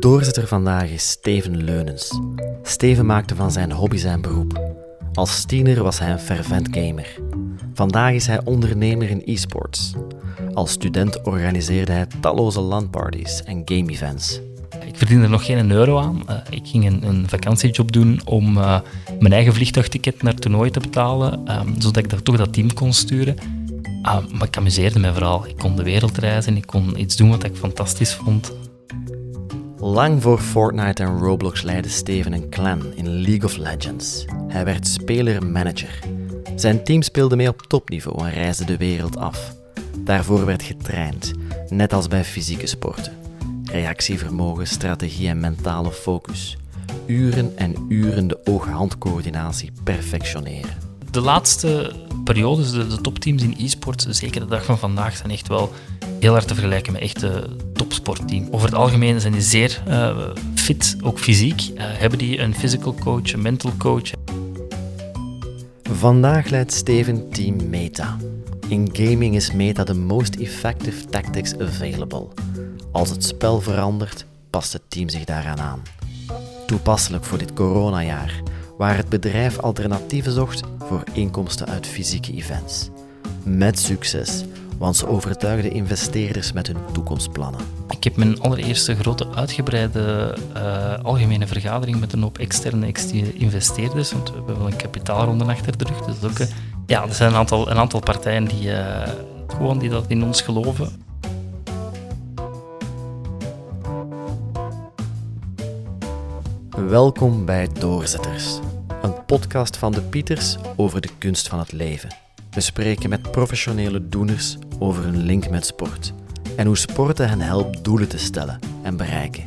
Doorzitter vandaag is Steven Leunens. Steven maakte van zijn hobby zijn beroep. Als tiener was hij een fervent gamer. Vandaag is hij ondernemer in e-sports. Als student organiseerde hij talloze landparties en game-events. Ik verdiende er nog geen euro aan. Uh, ik ging een, een, vakantiejob doen om uh, mijn eigen vliegtuigticket naar het toernooi te betalen, um, zodat ik daar toch dat team kon sturen. Uh, maar ik amuseerde me vooral. Ik kon de wereld reizen, ik kon iets doen wat ik fantastisch vond. Lang voor Fortnite en Roblox leidde Steven een clan in League of Legends. Hij werd speler-manager. Zijn team speelde mee op topniveau en reisde de wereld af. Daarvoor werd getraind, net als bij fysieke sporten. Reactievermogen, strategie en mentale focus. Uren en uren de oog-handcoördinatie perfectioneren. De laatste periodes, de, de topteams in e-sport, zeker de dag van vandaag, zijn echt wel heel hard te vergelijken met echte topsportteam. Over het algemeen zijn die zeer uh, fit, ook fysiek. Uh, hebben die een physical coach, een mental coach. Vandaag leidt Steven Team Meta. In gaming is Meta de most effective tactics available. Als het spel verandert, past het team zich daaraan aan. Toepasselijk voor dit coronajaar, waar het bedrijf alternatieven zocht voor inkomsten uit fysieke events. Met succes, want ze overtuigden investeerders met hun toekomstplannen. Ik heb mijn allereerste grote uitgebreide uh, algemene vergadering met een hoop externe investeerders, want we hebben wel een kapitaalronde achter de rug. Dus ook, uh, ja, er zijn een aantal, een aantal partijen die, uh, gewoon die dat in ons geloven. Welkom bij Doorzetters, een podcast van de Pieters over de kunst van het leven. We spreken met professionele doeners over hun link met sport en hoe sporten hen helpt doelen te stellen en bereiken.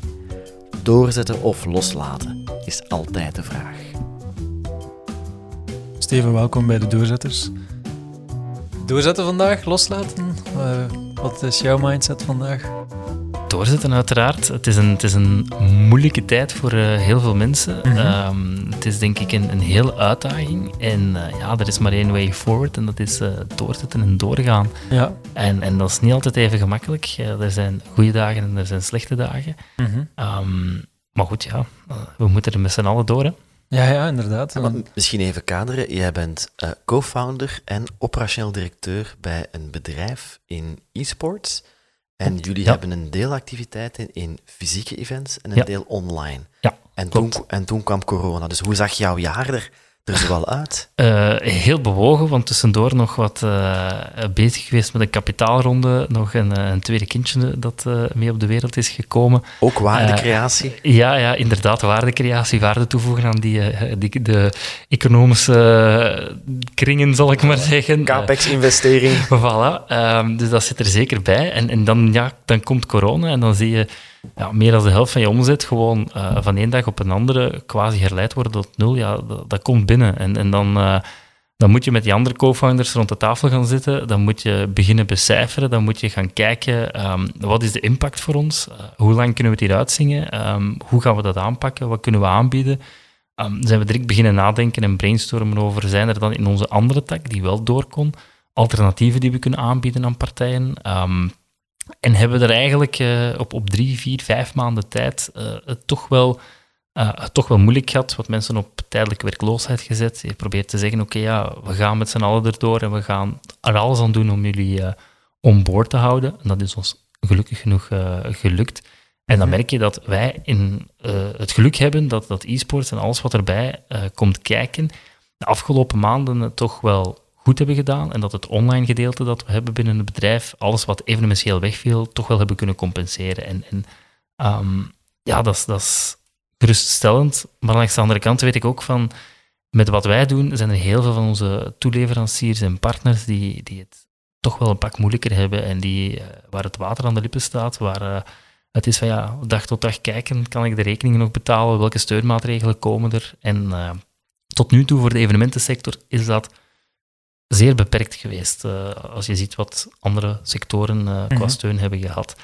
Doorzetten of loslaten is altijd de vraag. Steven, welkom bij de Doorzetters. Doorzetten vandaag, loslaten? Uh, wat is jouw mindset vandaag? Doorzetten, uiteraard. Het is een, het is een moeilijke tijd voor uh, heel veel mensen. Mm -hmm. het is denk ik een, een hele uitdaging. En uh, ja, er is maar één way forward en dat is uh, doorzetten en doorgaan. Ja. En, en dat is niet altijd even gemakkelijk. er zijn goede dagen en er zijn slechte dagen. Mm -hmm. um, maar goed, ja, we moeten er met z'n allen door. Hè. Ja, ja, inderdaad. Ja, misschien even kaderen. Jij bent co-founder en operationeel directeur bij een bedrijf in e-sports. En jullie hebben een deel activiteiten in fysieke events en een deel online. Ja, en toen, en toen kwam corona. Dus hoe zag jouw jaar er er zo wel uit? Uh, heel bewogen, want tussendoor nog wat uh, bezig geweest met een kapitaalronde. Nog een, een tweede kindje dat uh, mee op de wereld is gekomen. Ook waardecreatie? ja, ja, inderdaad, waardecreatie, waarde toevoegen aan die, die, de economische kringen, zal ik maar zeggen. Capex-investering. voilà, um, dus dat zit er zeker bij. En, en dan, ja, dan komt corona en dan zie je ja, meer dan de helft van je omzet gewoon uh, van één dag op een andere quasi herleid worden tot nul, ja, dat, komt binnen. En, en dan, uh, dan moet je met die andere co-founders rond de tafel gaan zitten, dan moet je beginnen becijferen, dan moet je gaan kijken, um, wat is de impact voor ons? Uh, hoe lang kunnen we het hier uitzingen? Um, hoe gaan we dat aanpakken? Wat kunnen we aanbieden? Um, zijn we direct beginnen nadenken en brainstormen over, zijn er dan in onze andere tak, die wel door kon, alternatieven die we kunnen aanbieden aan partijen? En hebben we er eigenlijk uh, op, op drie, vier, vijf maanden tijd uh, het toch wel, uh, toch wel moeilijk gehad, wat mensen op tijdelijke werkloosheid gezet. Je probeert te zeggen, oké, okay, ja, we gaan met z'n allen erdoor en we gaan er alles aan doen om jullie on board te houden. En dat is ons gelukkig genoeg gelukt. En dan mhm. merk je dat wij in, het geluk hebben dat, dat e-sports en alles wat erbij komt kijken, de afgelopen maanden toch wel goed hebben gedaan en dat het online gedeelte dat we hebben binnen het bedrijf, alles wat evenementieel wegviel, toch wel hebben kunnen compenseren. En, en um, ja, dat is, geruststellend. Maar langs de andere kant weet ik ook van, met wat wij doen, zijn er heel veel van onze toeleveranciers en partners die, die het toch wel een pak moeilijker hebben en die, uh, waar het water aan de lippen staat, waar uh, het is van ja, dag tot dag kijken, kan ik de rekeningen nog betalen, welke steunmaatregelen komen er? En uh, tot nu toe voor de evenementensector is dat zeer beperkt geweest. Uh, als je ziet wat andere sectoren uh, qua mm steun hebben gehad.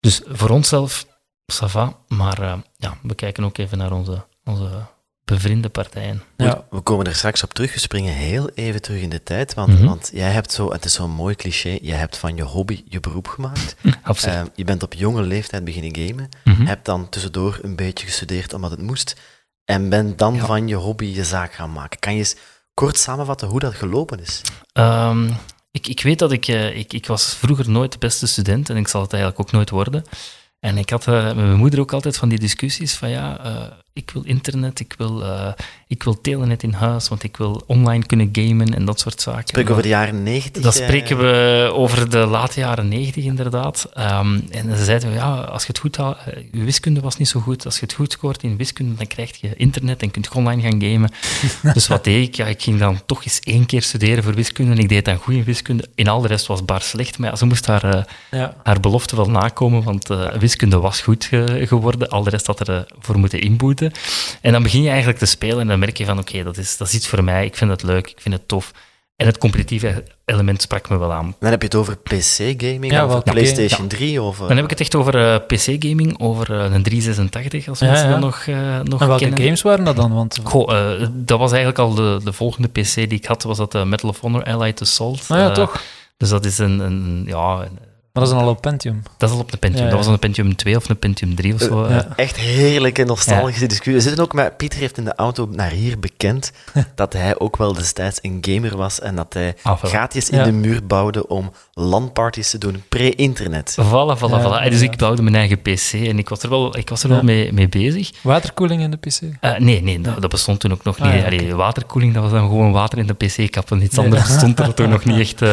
Dus voor onszelf, ça va, maar uh, ja, we kijken ook even naar onze, onze bevriende partijen. Ja. We komen er straks op terug. We springen heel even terug in de tijd. Want, Mhm. want jij hebt zo, het is zo'n mooi cliché, je hebt van je hobby je beroep gemaakt. Absoluut. Eh, je bent op jonge leeftijd beginnen gamen. Mhm. Hebt dan tussendoor een beetje gestudeerd omdat het moest. En bent dan Ja. van je hobby je zaak gaan maken. Kan je eens kort samenvatten hoe dat gelopen is? Ehm, ik, ik weet dat ik, eh, ik... Ik was vroeger nooit de beste student en ik zal het eigenlijk ook nooit worden. En ik had eh, met mijn moeder ook altijd van die discussies van ja, eh, ik wil internet, ik wil, eh, ik wil telenet in huis, want ik wil online kunnen gamen en dat soort zaken. Spreek over de jaren negentig. Dat spreken we over de late jaren negentig, inderdaad. Ehm, en ze zeiden, ja, als je het goed haalt, eh, je wiskunde was niet zo goed. Als je het goed scoort in wiskunde, dan krijg je internet en kun je online gaan gamen. dus wat deed ik? Ja, ik ging dan toch eens één keer studeren voor wiskunde. En ik deed dan goed in wiskunde. In al de rest was bar slecht. Maar ja, ze moest haar, eh, Ja. haar belofte wel nakomen, want eh, wiskunde was goed ge- geworden. Al de rest had er eh, voor moeten inboeten. En dan begin je eigenlijk te spelen en dan merk je van, oké, dat, is, dat is iets voor mij. Ik vind het leuk, ik vind het tof. En het competitieve element sprak me wel aan. Dan heb je het over PC-gaming, Ja, of PlayStation 3? Of, eh, Dan heb ik het echt over eh, PC-gaming, over eh, een 386, als Ja, mensen ja. dat nog, eh nog En welke kennen. games waren dat dan? Want, Goh, eh, dat was eigenlijk al de, de volgende PC die ik had, was dat de Metal of Honor Allied Assault. nou ja, toch. Dus dat is een, een ja, een- Maar dat is dan al op Pentium. dat is al op een Pentium. Ja, ja. Dat was een Pentium 2 of een Pentium 3 of zo. eh. Ja. Echt heerlijke, nostalgische discussie. We zitten ook met... Pieter heeft in de auto naar hier bekend dat hij ook wel destijds een gamer was en dat hij Ah, gaatjes in Ja. de muur bouwde om LAN-parties te doen, pre-internet. Voilà, voilà, Ja, voilà. En dus ik bouwde mijn eigen PC en ik was er wel, ik was er Ja. wel mee, mee bezig. Waterkoeling in de PC. Eh, nee, nee dat, dat bestond toen ook nog niet. Ah, Allee, Waterkoeling, dat was dan gewoon water in de PC-kappen. Iets anders bestond er toen nog niet echt. eh.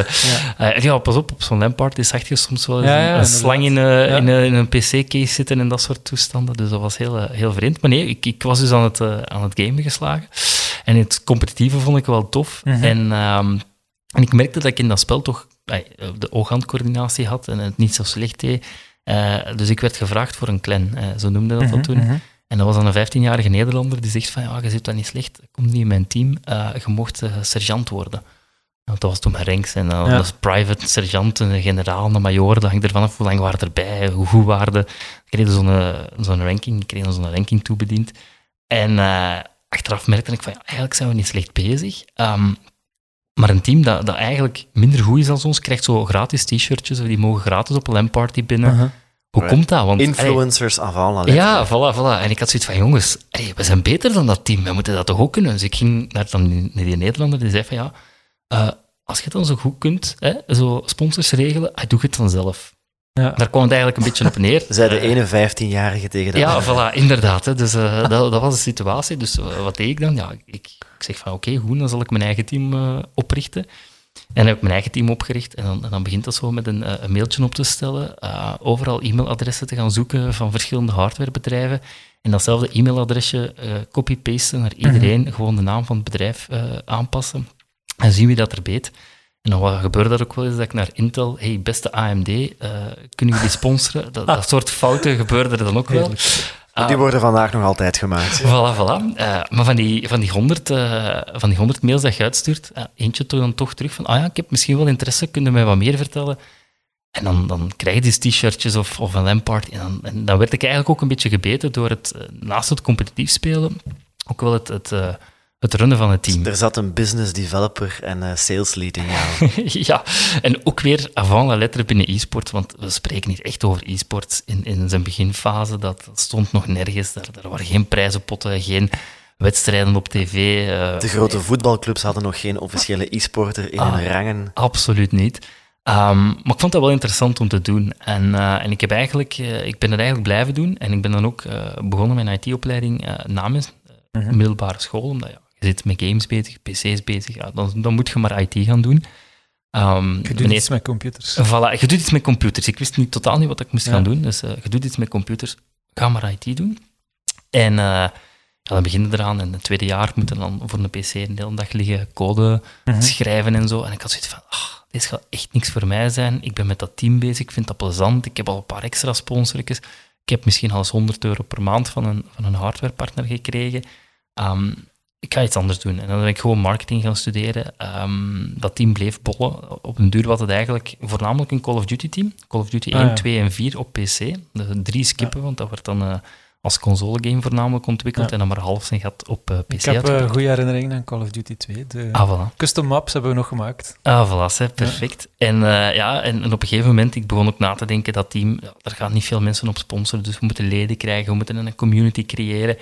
Ja. Eh, ja, pas op, op zo'n LAN-party zag je soms wel eens Ja, een- ja, een, inderdaad. slang in, Ja. in, een- in een PC-case zitten en dat soort toestanden. Dus dat was heel, heel vreemd. Maar nee, ik, ik was dus aan het, aan het gamen geslagen. En het competitieve vond ik wel tof. Mhm. en, ehm, en ik merkte dat ik in dat spel toch de oog-handcoördinatie had en het niet zo slecht deed. Eh, dus ik werd gevraagd voor een clan, eh, zo noemde dat, dat toen. Mhm, mhm. En dat was dan een 15-jarige Nederlander die zegt van, ja, je zit dat niet slecht, kom niet in mijn team, eh, je mocht eh, sergeant worden. Want dat was toen mijn ranks. En dan Ja. dat is private, sergeant, een generaal, een major, dat hangt ervan af hoe lang waren erbij, hoe goed waren. Ik kreeg zo'n eh, zo'n ranking, ik kreeg zo'n ranking toebediend. En eh, achteraf merkte ik van, ja, eigenlijk zijn we niet slecht bezig. Ehm, maar een team dat, dat eigenlijk minder goed is dan ons, krijgt zo gratis t-shirtjes, of die mogen gratis op een LAN-party binnen. Hoe Right. komt dat? Want, allee, Influencers avant la lettre. ja, voilà, voilà. En ik had zoiets van, jongens, allee, we zijn beter dan dat team, wij moeten dat toch ook kunnen? Dus ik ging naar, dan, naar die Nederlander, die zei van, ja, eh, als je het dan zo goed kunt, hè, zo sponsors regelen, ah, doe het dan zelf. Ja. Daar kwam het eigenlijk een beetje op neer. Zij de ene 15-jarige tegen de ja, voilà, inderdaad. Hè. Dus eh, dat, dat was de situatie. Dus eh, wat deed ik dan? Ja, ik, ik zeg van, oké, goed, dan zal ik mijn eigen team eh, oprichten. En dan heb ik mijn eigen team opgericht. En dan, en dan begint dat zo met een, eh, een mailtje op te stellen. eh, overal e-mailadressen te gaan zoeken van verschillende hardwarebedrijven. En datzelfde e-mailadresje eh, copy-pasten naar iedereen. Gewoon de naam van het bedrijf aanpassen. En zien wie dat er beet. En dan wat gebeurde dat ook wel eens, dat ik naar Intel, hey, beste AMD, kunnen jullie sponsoren? Dat, dat soort fouten gebeurde er dan ook wel. Ah, Die worden vandaag nog altijd gemaakt. Voilà, voilà. Eh, maar van die, van, die 100, eh, van die 100 mails dat je uitstuurt, eh, eentje toch dan toch terug van, ah ja, ik heb misschien wel interesse, kun je mij wat meer vertellen? En dan, dan krijg je die t-shirtjes of, of een Lampard. En dan, en dan werd ik eigenlijk ook een beetje gebeten door het, naast het competitief spelen, ook wel het, het, het runnen van het team. Er zat een business developer en eh, sales lead in jou. ja, en ook weer avant la lettre binnen e-sport, want we spreken niet echt over e-sport in, in zijn beginfase. Dat, dat stond nog nergens. Daar, daar waren geen prijzenpotten, geen wedstrijden op tv. eh, De grote voetbalclubs hadden nog geen officiële e-sporter in Ah. hun rangen. Absoluut niet. Ehm, maar ik vond dat wel interessant om te doen. En, eh, en ik, heb eigenlijk, eh, ik ben het eigenlijk blijven doen. En ik ben dan ook eh, begonnen met een IT-opleiding uh, na mijn eh, Mhm. middelbare school. Omdat ja, zit met games bezig, PC's bezig. Ja, dan, dan moet je maar IT gaan doen. Ehm, Je doet iets met computers. Voilà, je doet iets met computers. Ik wist niet, totaal niet wat ik moest Ja. gaan doen. Dus eh, je doet iets met computers, ga maar IT doen. En eh, ja, dan begin je eraan. En het tweede jaar moet je dan voor een PC een hele dag liggen code Mhm. schrijven en zo. En ik had zoiets van, ah, dit gaat echt niks voor mij zijn. Ik ben met dat team bezig, ik vind dat plezant. Ik heb al een paar extra sponsortjes. Ik heb misschien al eens 100 euro per maand van een, van een hardwarepartner gekregen. Ehm, ik ga iets anders doen. En dan ben ik gewoon marketing gaan studeren. Ehm, dat team bleef bollen. Op een duur was het eigenlijk voornamelijk een Call of Duty team. Call of Duty Ah, 1, ja. 2 en 4 op PC. De drie skippen, want dat werd dan eh, als console-game voornamelijk ontwikkeld Ja. en dan maar half zijn gat op eh, PC Ik heb uitgebracht. eh, goede herinneringen aan Call of Duty 2. De Ah, voilà. custom maps hebben we nog gemaakt. Ah, voilà, hè, perfect. En, ja, en, en op een gegeven moment, ik begon ook na te denken, dat team, daar gaan niet veel mensen op sponsoren, dus we moeten leden krijgen, we moeten een community creëren.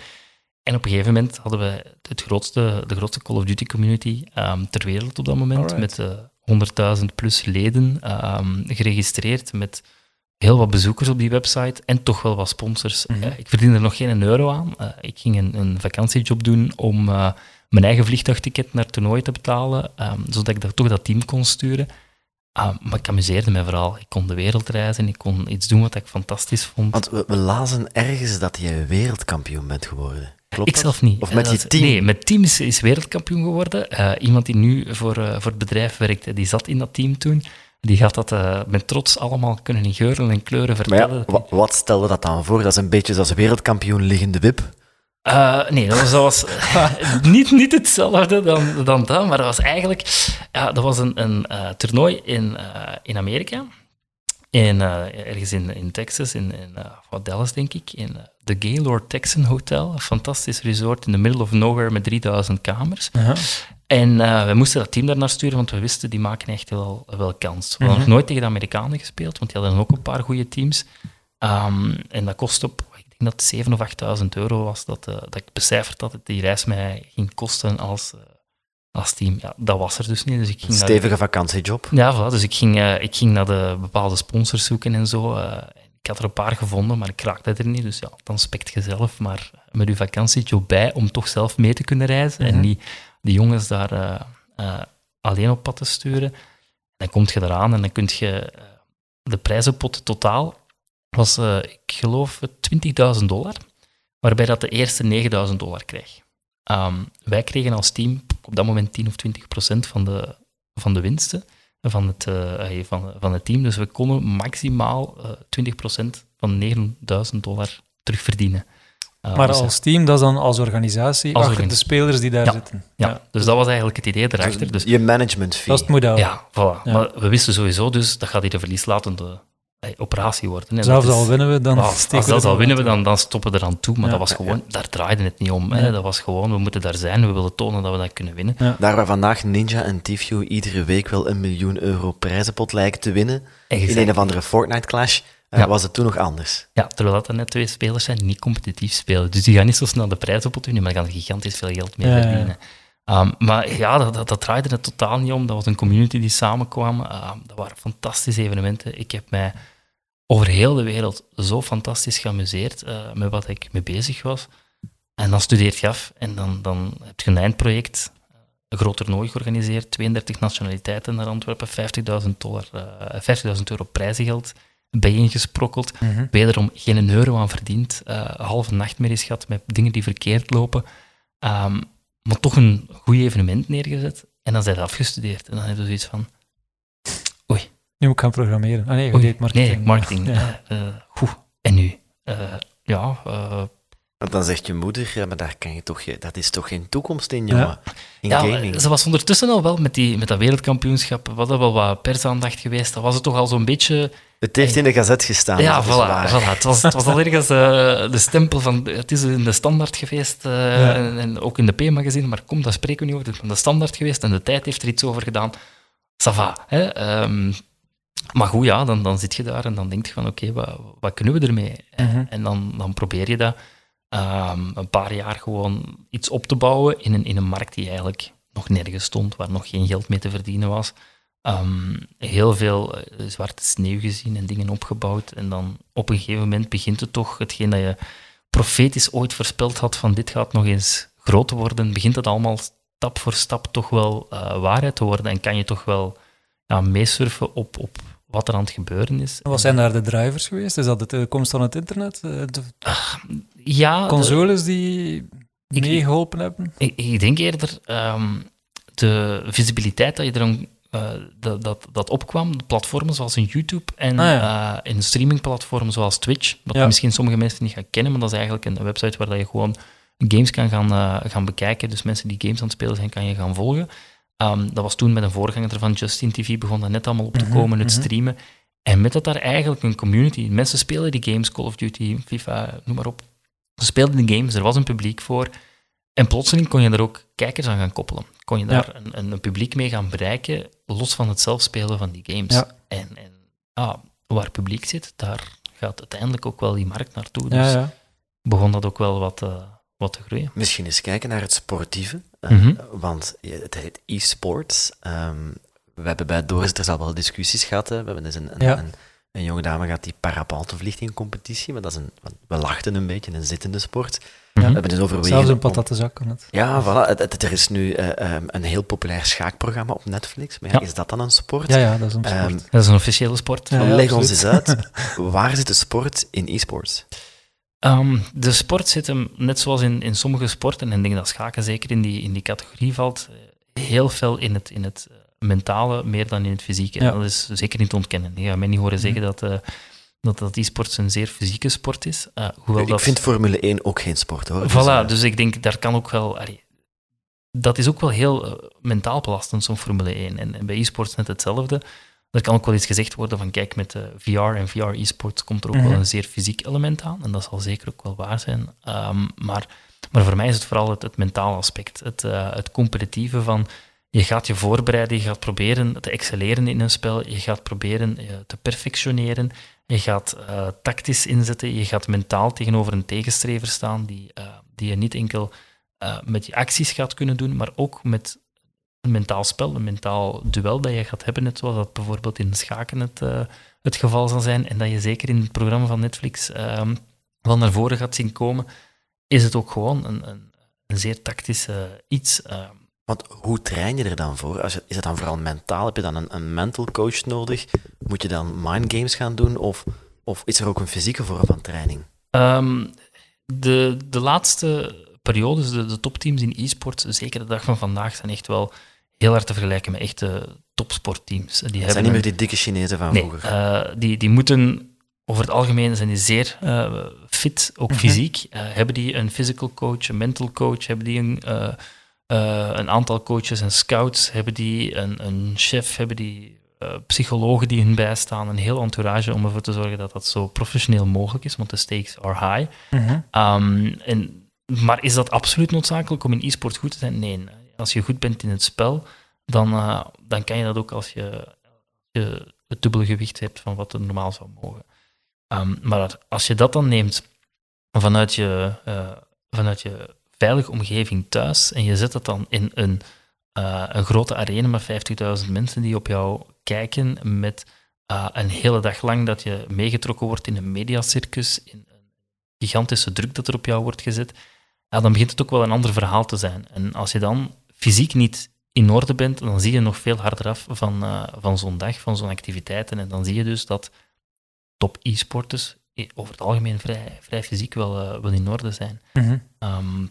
En op een gegeven moment hadden we het grootste, de grootste Call of Duty community ehm, ter wereld op dat moment, Alright. met eh 100.000 plus leden ehm, geregistreerd, met heel wat bezoekers op die website en toch wel wat sponsors. Mhm. Eh, ik verdiende er nog geen euro aan. Eh, ik ging een, een vakantiejob doen om eh, mijn eigen vliegtuigticket naar het toernooi te betalen, ehm, zodat ik daar toch dat team kon sturen. Ah, maar ik amuseerde me vooral. Ik kon de wereld reizen, ik kon iets doen wat ik fantastisch vond. Want we, we lazen ergens dat jij wereldkampioen bent geworden. Klopt ik zelf niet. Of met Eh, je team? Nee, met team is, is wereldkampioen geworden. Eh, iemand die nu voor, eh, voor het bedrijf werkte, die zat in dat team toen. Die gaat dat met trots allemaal kunnen in geuren en kleuren vertellen. ja, wat stelde dat dan voor? Dat is een beetje zoals wereldkampioen liggende wip. Nee, dat was, dat was niet, niet hetzelfde dan, dan dat, maar dat was eigenlijk... Ja, dat was een, een toernooi in, in Amerika. In, ergens in, in Texas, in, in Dallas, denk ik. In de Gaylord Texan Hotel. Een fantastisch resort in the middle of nowhere met 3000 kamers. En eh, we moesten dat team daar naar sturen, want we wisten, die maken echt wel, wel kans. We hadden Mhm. nog nooit tegen de Amerikanen gespeeld, want die hadden ook een paar goede teams. Ehm, en dat kost op, ik denk dat het 7.000 of 8.000 euro was, dat, eh, dat ik becijferd dat die reis mij ging kosten als, eh, als team. Ja, dat was er dus niet, dus ik ging Stevige vakantiejob. ja, voilà, dus ik ging, ik ging naar de bepaalde sponsors zoeken en zo. Ik had er een paar gevonden, maar ik raakte er niet. Dus ja, dan spekt je zelf maar met je vakantiejob bij om toch zelf mee te kunnen reizen. En Mhm. niet die jongens daar eh, eh, alleen op pad te sturen. Dan kom je eraan en dan kun je... eh, de prijzenpot totaal was, ik geloof, 20.000 dollar. Waarbij dat de eerste 9.000 dollar kreeg. Ehm, wij kregen als team op dat moment 10 of 20 procent van de, van de winsten van het, eh, van, van het team. Dus we konden maximaal eh 20% van 9000 dollar terugverdienen. Uh, Maar dus, als team, dat is dan als organisatie, Als achter de spelers die daar Ja. zitten. ja, dus dat was eigenlijk het idee erachter. Dus, je management fee. Dat is het model. ja, voilà. Ja. Maar we wisten sowieso dus, dat gaat hier een verlieslatende operatie worden. En Zelfs dat is- al winnen we, dan Ah, steken als we dat er al winnen we, dan, dan stoppen we eraan toe. Maar Ja. dat was gewoon, daar draaide het niet om. Hè. Dat was gewoon, we moeten daar zijn, we willen tonen dat we dat kunnen winnen. Daar waar vandaag Ninja en Tifio iedere week wel een miljoen euro prijzenpot lijken te winnen, in een of andere Fortnite-clash, eh, Ja. was het toen nog anders. Ja, terwijl dat dan net twee spelers zijn die niet competitief spelen. Dus die gaan niet zo snel de prijs op winnen, maar gaan er gigantisch veel geld mee Ja, ja, ja. verdienen. Ehm, maar ja, dat, dat, dat draaide het totaal niet om. Dat was een community die samenkwam. Ehm, dat waren fantastische evenementen. Ik heb mij over heel de wereld zo fantastisch geamuseerd eh, met wat ik mee bezig was. En dan studeert je af en dan, dan heb je een eindproject, eh, een groot toernooi georganiseerd, 32 nationaliteiten naar Antwerpen, 50.000 dollar, eh 50.000 euro prijzengeld bijeengesprokkeld Mhm. wederom geen euro aan verdiend, eh halve nachtmerries gehad met dingen die verkeerd lopen, Ehm, maar toch een goed evenement neergezet. En dan zijn ze afgestudeerd. En dan heb je zoiets van, Nu moet ik gaan programmeren. Ah nee, je oei, deed marketing. nee, marketing. Ja. eh, eh, goed, en nu? Eh, ja, eh, Want dan zegt je moeder, ja, maar daar kan je toch, dat is toch geen toekomst in, Ja. jongen. In ja, gaming. ze was ondertussen al wel met, die, met dat wereldkampioenschap, was er wel wat persaandacht geweest. Dat was het toch al zo'n beetje... Het heeft in de gazet gestaan. ja, dat is voilà, waar. voilà. Het, was, het was al ergens de stempel van... Het is in de standaard geweest, Ja. en, en ook in de P-magazine, maar kom, daar spreken we niet over. Het is van de standaard geweest en de tijd heeft er iets over gedaan. Ça va, hè. Ehm, maar goed, ja, dan, dan zit je daar en dan denk je van, oké, wat, wat kunnen we ermee? Mhm. En dan, dan probeer je dat ehm, een paar jaar gewoon iets op te bouwen in een, in een markt die eigenlijk nog nergens stond, waar nog geen geld mee te verdienen was. Ehm, heel veel eh, zwarte sneeuw gezien en dingen opgebouwd. En dan op een gegeven moment begint het toch, hetgeen dat je profetisch ooit voorspeld had van dit gaat nog eens groot worden, begint het allemaal stap voor stap toch wel eh, waarheid te worden. En kan je toch wel ja, meesurfen op, op wat er aan het gebeuren is. Wat zijn daar de drivers geweest? Is dat de komst van het internet? Eh, De Ja, de- consoles die meegeholpen hebben? Ik, ik denk eerder ehm, de visibiliteit dat je er eh, dat, dat, dat opkwam, platformen zoals YouTube en Ah, ja. eh, een streamingplatform zoals Twitch, wat Ja. misschien sommige mensen niet gaan kennen, maar dat is eigenlijk een website waar dat je gewoon games kan gaan, gaan bekijken. Dus mensen die games aan het spelen zijn, kan je gaan volgen. Ehm, dat was toen met een voorganger van Justin TV, begon dat net allemaal op te Mhm, komen, het mhm. streamen. En met dat daar eigenlijk een community, mensen spelen die games, Call of Duty, FIFA, noem maar op, Ze speelden de games, er was een publiek voor. En plotseling kon je er ook kijkers aan gaan koppelen. Kon je daar een, een, een, publiek mee gaan bereiken, los van het zelf spelen van die games. Ja. En, en ah, waar publiek zit, daar gaat uiteindelijk ook wel die markt naartoe. Dus ja. begon dat ook wel wat, eh, wat te groeien. Misschien eens kijken naar het sportieve, eh, Mhm. want het heet e-sports. Ehm, we hebben bij Doorzitters al wel discussies gehad. Hè. We hebben dus een, een, Ja. een, een jonge dame gehad die parapente vliegt in competitie, maar dat is een, want we lachten een beetje, een zittende sport. Mhm. We hebben dus overwegen... Zelfs een patattenzak kan het. Ja, voilà. Het, het- er is nu eh, ehm, een heel populair schaakprogramma op Netflix. Maar ja, Ja. is dat dan een sport? Ja, ja, dat is een Ehm, sport. Dat is een officiële sport. Ja, ja, leg ons absoluut. eens uit, waar zit de sport in e-sports? Ehm, de sport zit hem, net zoals in, in sommige sporten, en ik denk dat schaken zeker in die, in die categorie valt, eh, heel veel in het, in het eh, mentale, meer dan in het fysieke. En Ja. Dat is zeker niet te ontkennen. Je gaat mij niet horen zeggen dat, eh, dat, dat e-sports een zeer fysieke sport is. eh, hoewel Ik dat, vind Formule 1 ook geen sport, hoor. Dus, Voilà, eh, dus ik denk, daar kan ook wel... allee, dat is ook wel heel mentaal belastend, zo'n Formule 1. En, en bij e-sports net hetzelfde. Er kan ook wel iets gezegd worden van, kijk, met de VR en VR e-sports komt er ook Mhm. wel een zeer fysiek element aan. En dat zal zeker ook wel waar zijn. Ehm, maar, maar voor mij is het vooral het, het mentale aspect. Het, eh, het competitieve van, je gaat je voorbereiden, je gaat proberen te excelleren in een spel, je gaat proberen eh, te perfectioneren, je gaat eh, tactisch inzetten, je gaat mentaal tegenover een tegenstrever staan die, eh, die je niet enkel eh, met je acties gaat kunnen doen, maar ook met een mentaal spel, een mentaal duel dat je gaat hebben, net zoals dat bijvoorbeeld in schaken het, eh, het geval zal zijn, en dat je zeker in het programma van Netflix ehm, wel naar voren gaat zien komen, is het ook gewoon een, een, een zeer tactisch iets. ehm. Want hoe train je er dan voor? Als je, is het dan vooral mentaal? Heb je dan een, een mental coach nodig? Moet je dan mind games gaan doen? Of, of is er ook een fysieke vorm van training? Ehm, de, de laatste periodes, de, de topteams in e-sport, zeker de dag van vandaag, zijn echt wel heel hard te vergelijken met echte topsportteams. Die hebben zijn niet meer die dikke Chinezen van Nee, vroeger. eh, die, die moeten over het algemeen zijn die zeer eh, fit, ook Mhm. fysiek. Eh, hebben die een physical coach, een mental coach, hebben die een, eh, eh, een aantal coaches en scouts, hebben die een, een chef, hebben die psychologen die hun bijstaan, een heel entourage om ervoor te zorgen dat dat zo professioneel mogelijk is, want de stakes are high. Mhm. Ehm, en, maar is dat absoluut noodzakelijk om in e-sport goed te zijn? Nee. Als je goed bent in het spel, dan, eh, dan kan je dat ook als je, je het dubbele gewicht hebt van wat er normaal zou mogen. Ehm, maar als je dat dan neemt vanuit je, eh, vanuit je veilige omgeving thuis en je zet dat dan in een, eh, een grote arena met 50.000 mensen die op jou kijken met een hele dag lang dat je meegetrokken wordt in een mediacircus, in een gigantische druk dat er op jou wordt gezet, ja, dan begint het ook wel een ander verhaal te zijn. En als je dan fysiek niet in orde bent, dan zie je nog veel harder af van, eh, van zo'n dag, van zo'n activiteiten. En dan zie je dus dat top e-sporters over het algemeen vrij, vrij fysiek wel, eh, wel in orde zijn. Mhm. Ehm,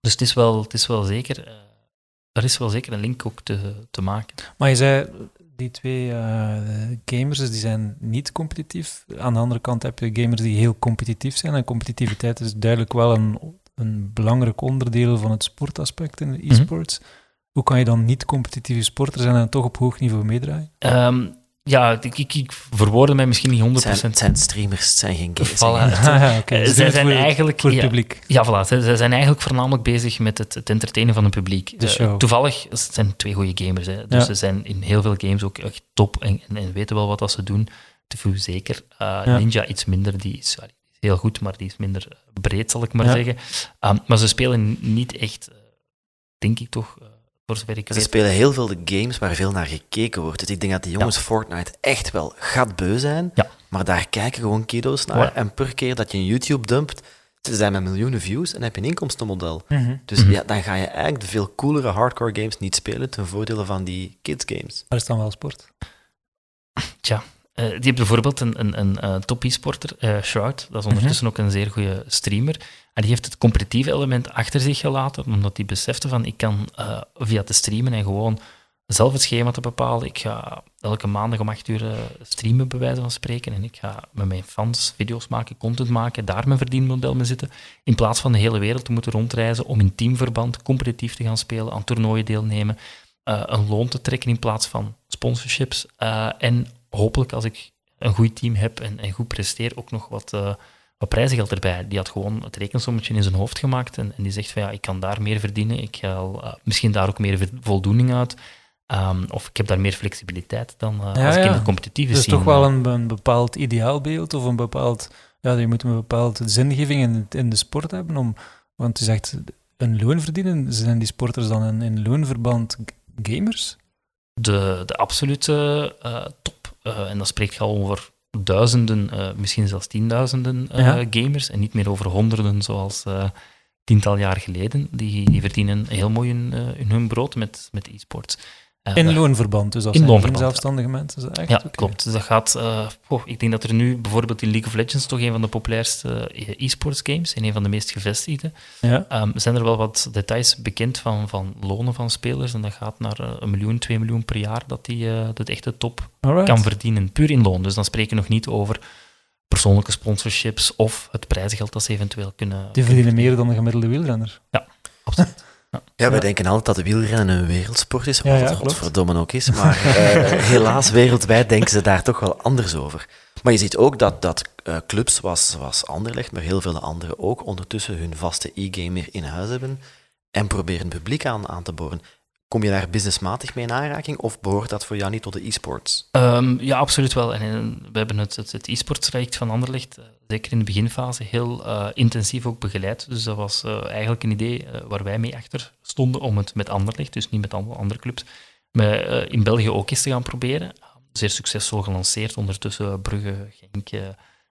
dus het is wel, het is wel zeker, eh, er is wel zeker een link ook te, te maken. Maar je zei, die twee gamers die zijn niet competitief. Aan de andere kant heb je gamers die heel competitief zijn. En competitiviteit is duidelijk wel een, een belangrijk onderdeel van het sportaspect in de Mhm. e-sports. Hoe kan je dan niet competitieve sporter zijn en toch op hoog niveau meedraaien? Ehm, ja, ik, ik, ik verwoordde mij misschien niet 100%. Het zijn, het zijn streamers, het zijn geen games. Voilà. Het zijn- Ah, ja, Ze zij het zijn voor, eigenlijk... voor het ja, publiek. Ja, voilà. Ze, ze zijn eigenlijk voornamelijk bezig met het, het entertainen van het publiek. De show. toevallig, het zijn twee goede gamers. Hè. Dus Ja. ze zijn in heel veel games ook echt top en, en, en weten wel wat dat ze doen. Te zeker. Eh, Ja. Ninja iets minder, die is, is heel goed, maar die is minder breed, zal ik maar Ja. zeggen. Um, maar ze spelen niet echt, eh, denk ik toch, eh, voor zover ik Ze weet. spelen heel veel de games waar veel naar gekeken wordt. Dus ik denk dat die jongens Fortnite echt wel gatbeu zijn. Ja. Maar daar kijken gewoon kiddo's naar. Ja. En per keer dat je een YouTube dumpt, ze zijn met miljoenen views en dan heb je een inkomstenmodel. Mhm. Dus Mhm. ja, dan ga je eigenlijk de veel coolere hardcore games niet spelen ten voordele van die kids games. Maar is dan wel sport? Eh, die heeft bijvoorbeeld een, een, een eh, top e-sporter, eh, Shroud. Dat is ondertussen ook een zeer goede streamer. En die heeft het competitieve element achter zich gelaten, omdat hij besefte van ik kan via te streamen en gewoon zelf het schema te bepalen. Ik ga elke maandag om acht uur streamen, bij wijze van spreken. En ik ga met mijn fans video's maken, content maken, daar mijn verdienmodel mee zitten. In plaats van de hele wereld te moeten rondreizen om in teamverband competitief te gaan spelen, aan toernooien deelnemen, een loon te trekken in plaats van sponsorships. En hopelijk, als ik een goed team heb en, en goed presteer, ook nog wat, eh, wat prijzengeld erbij. Die had gewoon het rekensommetje in zijn hoofd gemaakt en, en die zegt van ja, ik kan daar meer verdienen, ik haal uh, misschien daar ook meer voldoening uit. Um, of ik heb daar meer flexibiliteit dan uh, ja, als ik in de competitieve scene... Dat is toch wel een, een, bepaald ideaalbeeld of een bepaald... Ja, je moet een bepaalde zingeving in, in de sport hebben om... Want je zegt, een loon verdienen, zijn die sporters dan in, in loonverband gamers? De, de absolute uh, uh, en dan spreek je al over duizenden, uh, misschien zelfs tienduizenden ja. gamers, en niet meer over honderden zoals tiental jaar geleden. Die, die verdienen heel mooi in hun brood met, met e-sports. Uh, in loonverband, dus als in zijn zelfstandige mensen. Echt? Ja, okay. klopt. Dus dat gaat, uh, oh, ik denk dat er nu bijvoorbeeld in League of Legends toch een van de populairste uh, e-sports games en een van de meest gevestigde. Ja. Um, zijn er wel wat details bekend van, van lonen van spelers en dat gaat naar een miljoen, twee miljoen per jaar dat die de echte top Alright. kan verdienen, puur in loon. Dus dan spreken we nog niet over persoonlijke sponsorships of het prijzengeld dat ze eventueel kunnen... Die verdienen meer dan een gemiddelde wielrenner. Ja, absoluut. Ja, wij denken altijd dat de wielrennen een wereldsport is, wat ja, ja, godverdomme ook is. Maar uh, helaas, wereldwijd denken ze daar toch wel anders over. Maar je ziet ook dat, dat uh, clubs zoals, zoals Anderlecht, maar heel veel andere ook, ondertussen hun vaste e-gamer in huis hebben en proberen publiek aan, aan te boren. Kom je daar businessmatig mee in aanraking of behoort dat voor jou niet tot de e-sports? Um, ja, absoluut wel. En in, we hebben het, het, het e-sports traject van Anderlecht, uh, zeker in de beginfase, heel uh, intensief ook begeleid. Dus dat was uh, eigenlijk een idee waar wij mee achter stonden om het met Anderlecht, dus niet met andere clubs, maar in België ook eens te gaan proberen. Zeer succesvol gelanceerd, ondertussen Brugge, Genk...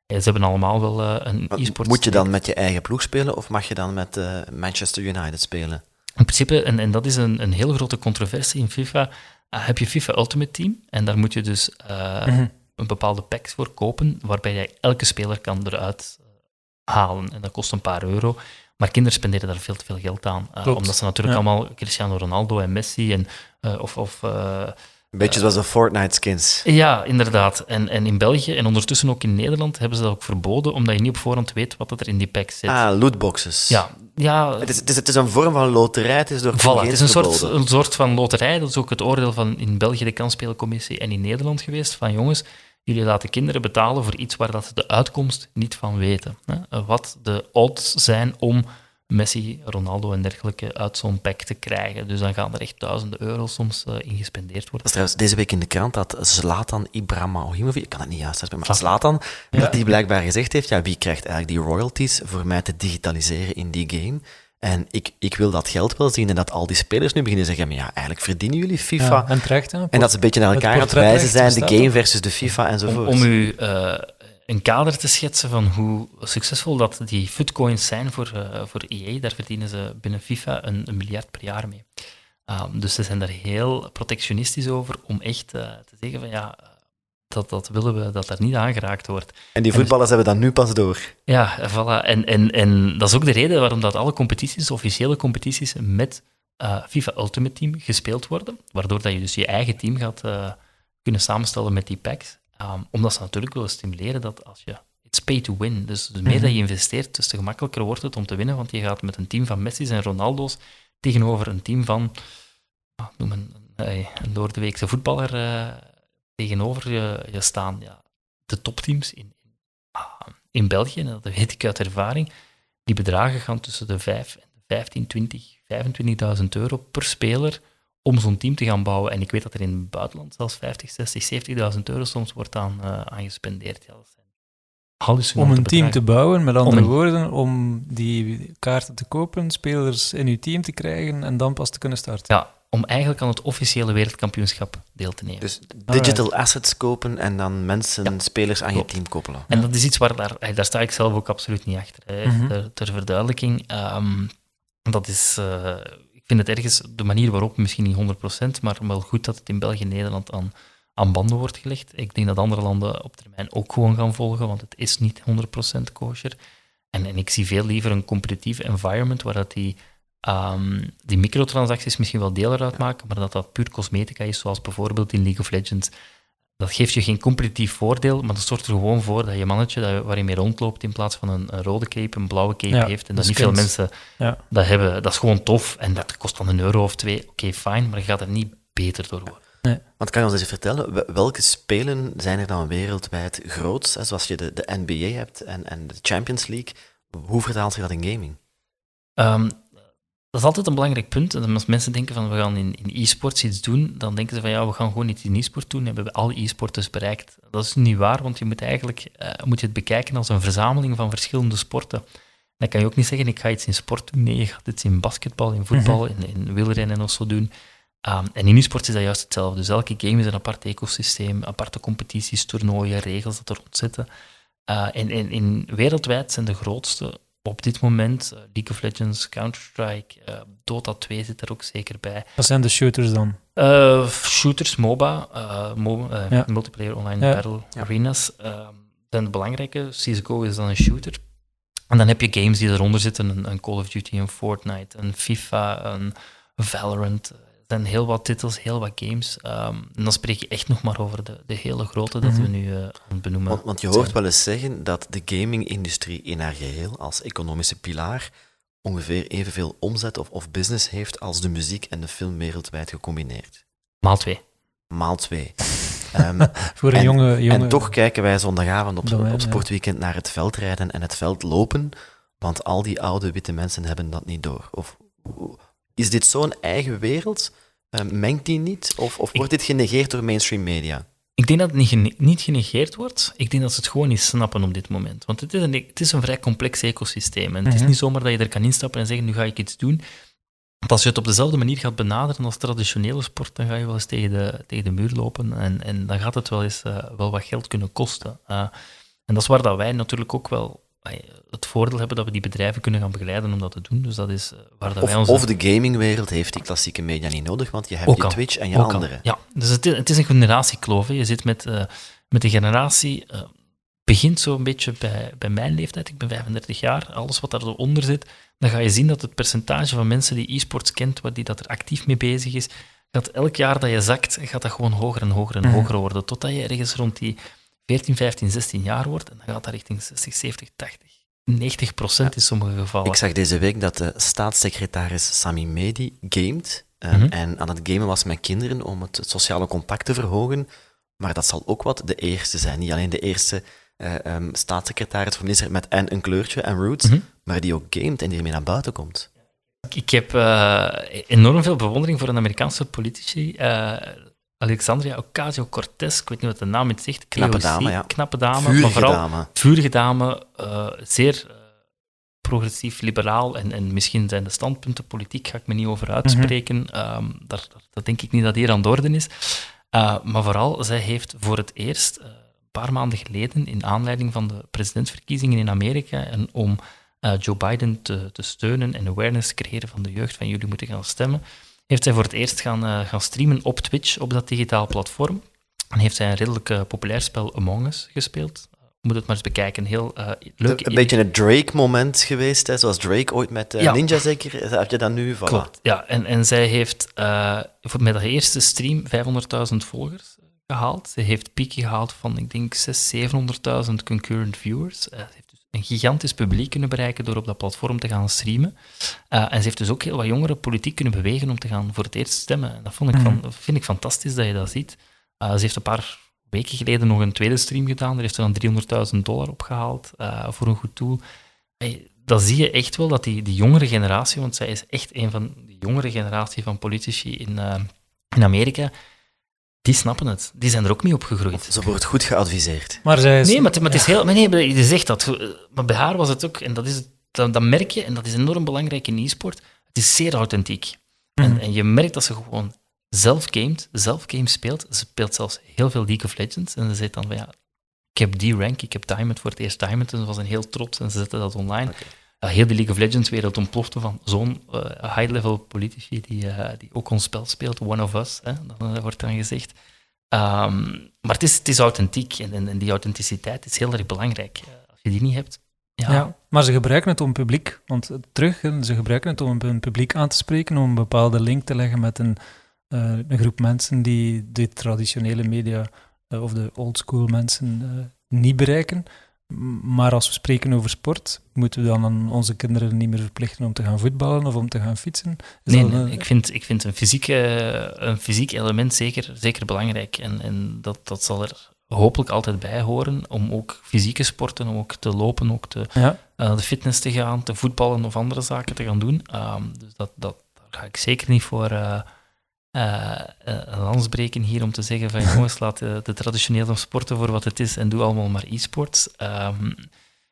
ze hebben allemaal wel een e-sports. Moet je dan met je eigen ploeg spelen of mag je dan met Manchester United spelen? In principe, en, en dat is een, een heel grote controversie in FIFA, uh, heb je FIFA Ultimate Team en daar moet je dus uh, mm-hmm. Een bepaalde packs voor kopen, waarbij je elke speler kan eruit uh, halen. En dat kost een paar euro. Maar kinderen spenderen daar veel te veel geld aan. omdat ze natuurlijk ja. allemaal Cristiano Ronaldo en Messi en, of, of een beetje zoals de Fortnite skins. Ja, inderdaad. En, en in België en ondertussen ook in Nederland hebben ze dat ook verboden, omdat je niet op voorhand weet wat er in die pack zit. Ah, lootboxes. Ja. ja. Het, is, het, is, het is een vorm van loterij, het is door voilà, Het is een soort, een soort van loterij. Dat is ook het oordeel van in België de kansspelcommissie en in Nederland geweest, van jongens, jullie laten kinderen betalen voor iets waar dat ze de uitkomst niet van weten. Wat de odds zijn om Messi, Ronaldo en dergelijke uit zo'n pack te krijgen. Dus dan gaan er echt duizenden euro's soms uh, in gespendeerd worden. Dat is trouwens deze week in de krant dat Zlatan Ibrahimovic, ik kan het niet juist maar Zlatan, ja. dat die blijkbaar gezegd heeft, ja, wie krijgt eigenlijk die royalties voor mij te digitaliseren in die game? En ik, ik wil dat geld wel zien en dat al die spelers nu beginnen zeggen, maar ja, eigenlijk verdienen jullie FIFA. Ja, en terecht, hè? En dat ze een beetje naar elkaar aan het wijzen zijn, de game versus de FIFA enzovoort. Om, om u... Uh, een kader te schetsen van hoe succesvol dat die footcoins zijn voor, uh, voor EA. Daar verdienen ze binnen FIFA een, een miljard per jaar mee. Um, dus ze zijn daar heel protectionistisch over om echt uh, te zeggen van ja, dat, dat willen we dat daar niet aangeraakt wordt. En die voetballers en hebben dat nu pas door. Ja, voilà. En, en, en dat is ook de reden waarom dat alle competities, officiële competities, met uh, FIFA Ultimate Team gespeeld worden. Waardoor dat je dus je eigen team gaat kunnen samenstellen met die packs. Um, omdat ze natuurlijk willen stimuleren dat als je... It's pay to win. Dus de meer dat je mhm. investeert, dus te gemakkelijker wordt het om te winnen. Want je gaat met een team van Messi's en Ronaldo's tegenover een team van... Uh, noem een, een, een doordeweekse voetballer uh, tegenover je, je, staan. Ja, de topteams in, in, uh, in België, en dat weet ik uit ervaring, die bedragen gaan tussen de 5 en de 15, 20, 25.000 euro per speler om zo'n team te gaan bouwen. En ik weet dat er in het buitenland zelfs 50, 60, 70.000 euro soms wordt aan, uh, aan gespendeerd. Ja, om een team te bouwen, met andere woorden, om die kaarten te kopen, spelers in uw team te krijgen en dan pas te kunnen starten. Ja, om eigenlijk aan het officiële wereldkampioenschap deel te nemen. Dus digital assets kopen en dan mensen, spelers aan je team koppelen. En dat is iets waar, daar, daar sta ik zelf ook absoluut niet achter. Mm ter, ter, verduidelijking, um, dat is... Uh, vind het ergens de manier waarop, misschien niet 100%, maar wel goed dat het in België en Nederland aan, aan banden wordt gelegd. Ik denk dat andere landen op termijn ook gewoon gaan volgen, want het is niet 100% kosher. En, en ik zie veel liever een competitief environment waar dat die, um, die microtransacties misschien wel deel eruit maken, maar dat dat puur cosmetica is, zoals bijvoorbeeld in League of Legends dat geeft je geen competitief voordeel, maar dat zorgt er gewoon voor dat je mannetje dat, waar je mee rondloopt in plaats van een, rode cape, een blauwe cape heeft. En dat niet veel mensen ja. dat hebben. Dat is gewoon tof en dat kost dan een euro of twee. Oké, fijn, maar je gaat er niet beter door worden. Nee. Want kan je ons eens vertellen, we- welke spelen zijn er dan wereldwijd groot? Zoals je de, de NBA hebt en, en de Champions League. Hoe vertaalt zich dat in gaming? Ehm, dat is altijd een belangrijk punt. En als mensen denken van we gaan in, in e-sports iets doen, dan denken ze van ja, we gaan gewoon iets in e-sport doen. Hebben we alle e-sporters bereikt. Dat is niet waar, want je moet eigenlijk eh, moet je het bekijken als een verzameling van verschillende sporten. Dan kan je ook niet zeggen, ik ga iets in sport doen. Nee, je gaat iets in basketbal, in voetbal, in, in wielrennen of zo doen. Ehm, en in e-sport is dat juist hetzelfde. Dus elke game is een apart ecosysteem, aparte competities, toernooien, regels dat er rond zitten. Eh, en, en in wereldwijd zijn de grootste op dit moment eh, League of Legends, Counter-Strike, eh, Dota 2 zit er ook zeker bij. Wat zijn de shooters dan? Eh, shooters, MOBA, mo- Ja. multiplayer online Ja. battle Ja. arenas, zijn de belangrijke. CSGO is dan een shooter. En dan heb je games die eronder zitten, een, een Call of Duty, een Fortnite, een FIFA, een Valorant. Er zijn heel wat titels, heel wat games. Ehm, en dan spreek je echt nog maar over de, de hele grote dat we Mhm. nu eh, aan het benoemen Want, want je hoort wel eens zeggen dat de gaming-industrie in haar geheel als economische pilaar ongeveer evenveel omzet of, of business heeft als de muziek en de film wereldwijd gecombineerd. Maal twee. Maal twee. Ehm, Voor een En- jonge, jonge... En toch kijken wij zondagavond op, Domein, op ja. sportweekend naar het veldrijden en het veld lopen, want al die oude witte mensen hebben dat niet door. Of is dit zo'n eigen wereld? Eh, mengt die niet? Of, of wordt dit genegeerd door mainstream media? Ik denk dat het niet, gene- niet genegeerd wordt. Ik denk dat ze het gewoon niet snappen op dit moment. Want het is een, het is een vrij complex ecosysteem. En het is Mhm. niet zomaar dat je er kan instappen en zeggen, nu ga ik iets doen. Want als je het op dezelfde manier gaat benaderen als traditionele sport, dan ga je wel eens tegen de, tegen de muur lopen. En, en dan gaat het wel eens eh, wel wat geld kunnen kosten. Eh, en dat is waar dat wij natuurlijk ook wel het voordeel hebben dat we die bedrijven kunnen gaan begeleiden om dat te doen. Dus dat is eh, waar dat wij onze... of de gamingwereld heeft die klassieke media niet nodig, want je hebt je. Twitch en je andere. Ja, dus het is, het is een generatiekloof. hè. Je zit met, eh, met de generatie, eh, begint zo een beetje bij, bij mijn leeftijd, ik ben 35 jaar, alles wat daar zo onder zit, dan ga je zien dat het percentage van mensen die e-sports kent, wat die dat er actief mee bezig is, gaat elk jaar dat je zakt, gaat dat gewoon hoger en hoger en Mhm. hoger worden, totdat je ergens rond die 14, 15, 16 jaar wordt, en dan gaat dat richting 60, 70, 80, 90 procent in sommige gevallen. Ik zag deze week dat de staatssecretaris Sami Medi gamet eh, Mhm. en aan het gamen was met kinderen om het sociale contact te verhogen. Maar dat zal ook wat de eerste zijn. Niet alleen de eerste eh, ehm, staatssecretaris of minister met en een kleurtje en roots, Mhm. maar die ook gamet en die ermee naar buiten komt. Ik- Ik heb eh, enorm veel bewondering voor een Amerikaanse politici. Alexandria Ocasio-Cortez, ik weet niet wat de naam het zegt. Knappe dame, ja. Knappe dame, Vurige maar vooral dame. vurige dame, eh, zeer eh, progressief, liberaal en, en misschien zijn de standpunten politiek, ga ik me niet over uitspreken. Ehm, daar, daar- dat denk ik niet dat hier aan de orde is. Eh, maar vooral, zij heeft voor het eerst, een paar maanden geleden, in aanleiding van de presidentsverkiezingen in Amerika, en om Joe Biden te, te steunen en awareness te creëren van de jeugd, van jullie moeten gaan stemmen, heeft zij voor het eerst gaan, eh, gaan streamen op Twitch, op dat digitaal platform. En heeft zij een redelijk eh, populair spel Among Us gespeeld. Moet het maar eens bekijken. Heel eh leuk. Een beetje een Drake-moment geweest, hè, zoals Drake ooit met Ja. Ninja zeker. Heb je dat nu? Voilà. Klopt, ja. En, en zij heeft voor, met haar eerste stream 500.000 volgers eh, gehaald. Ze heeft pieken gehaald van, ik denk, 600.000, 700.000 concurrent viewers. Ze heeft een gigantisch publiek kunnen bereiken door op dat platform te gaan streamen. Eh, en ze heeft dus ook heel wat jongeren politiek kunnen bewegen om te gaan voor het eerst stemmen. En dat vond ik Mhm. van, vind ik fantastisch dat je dat ziet. Eh, ze heeft een paar weken geleden nog een tweede stream gedaan. Daar heeft ze dan 300.000 dollar opgehaald eh, voor een goed doel. Hey, dan zie je echt wel dat die, die jongere generatie, want zij is echt een van de jongere generatie van politici in, in Amerika, die snappen het. Die zijn er ook mee opgegroeid. Ze wordt goed geadviseerd. Maar zij is... Nee, maar, het- maar het is heel... Maar nee, maar je zegt dat. Maar bij haar was het ook, en dat, is, dat, dat merk je, en dat is enorm belangrijk in e-sport, het is zeer authentiek. En, Mhm. en je merkt dat ze gewoon zelf gamet, zelf games speelt. Ze speelt zelfs heel veel League of Legends. En ze zegt dan van, ja, ik heb die rank, ik heb Diamond voor het eerst Diamond. En ze was een heel trots en ze zette dat online. Heel de League of Legends-wereld ontplofte van zo'n eh, high-level politici die, eh, die ook ons spel speelt, one of us, hè, dan eh, wordt dan gezegd. Ehm, maar het is, het is authentiek en, en, die authenticiteit is heel erg belangrijk. Als je die niet hebt, ja, maar ze gebruiken het om publiek, want terug, ze gebruiken het om een publiek aan te spreken, om een bepaalde link te leggen met een, een groep mensen die de traditionele media of de oldschool mensen eh, niet bereiken. Maar als we spreken over sport, moeten we dan onze kinderen niet meer verplichten om te gaan voetballen of om te gaan fietsen? nee, nee ik, vind, ik vind een, fysieke, een fysiek element zeker, zeker belangrijk. En, en dat, dat zal er hopelijk altijd bij horen om ook fysieke sporten, om ook te lopen, ook te, ja. uh, de fitness te gaan, te voetballen of andere zaken te gaan doen. Um, dus dat, dat, daar ga ik zeker niet voor uh, uh, een lans breken hier om te zeggen van jongens, laat de, de, traditionele sporten voor wat het is en doe allemaal maar e-sports. Um,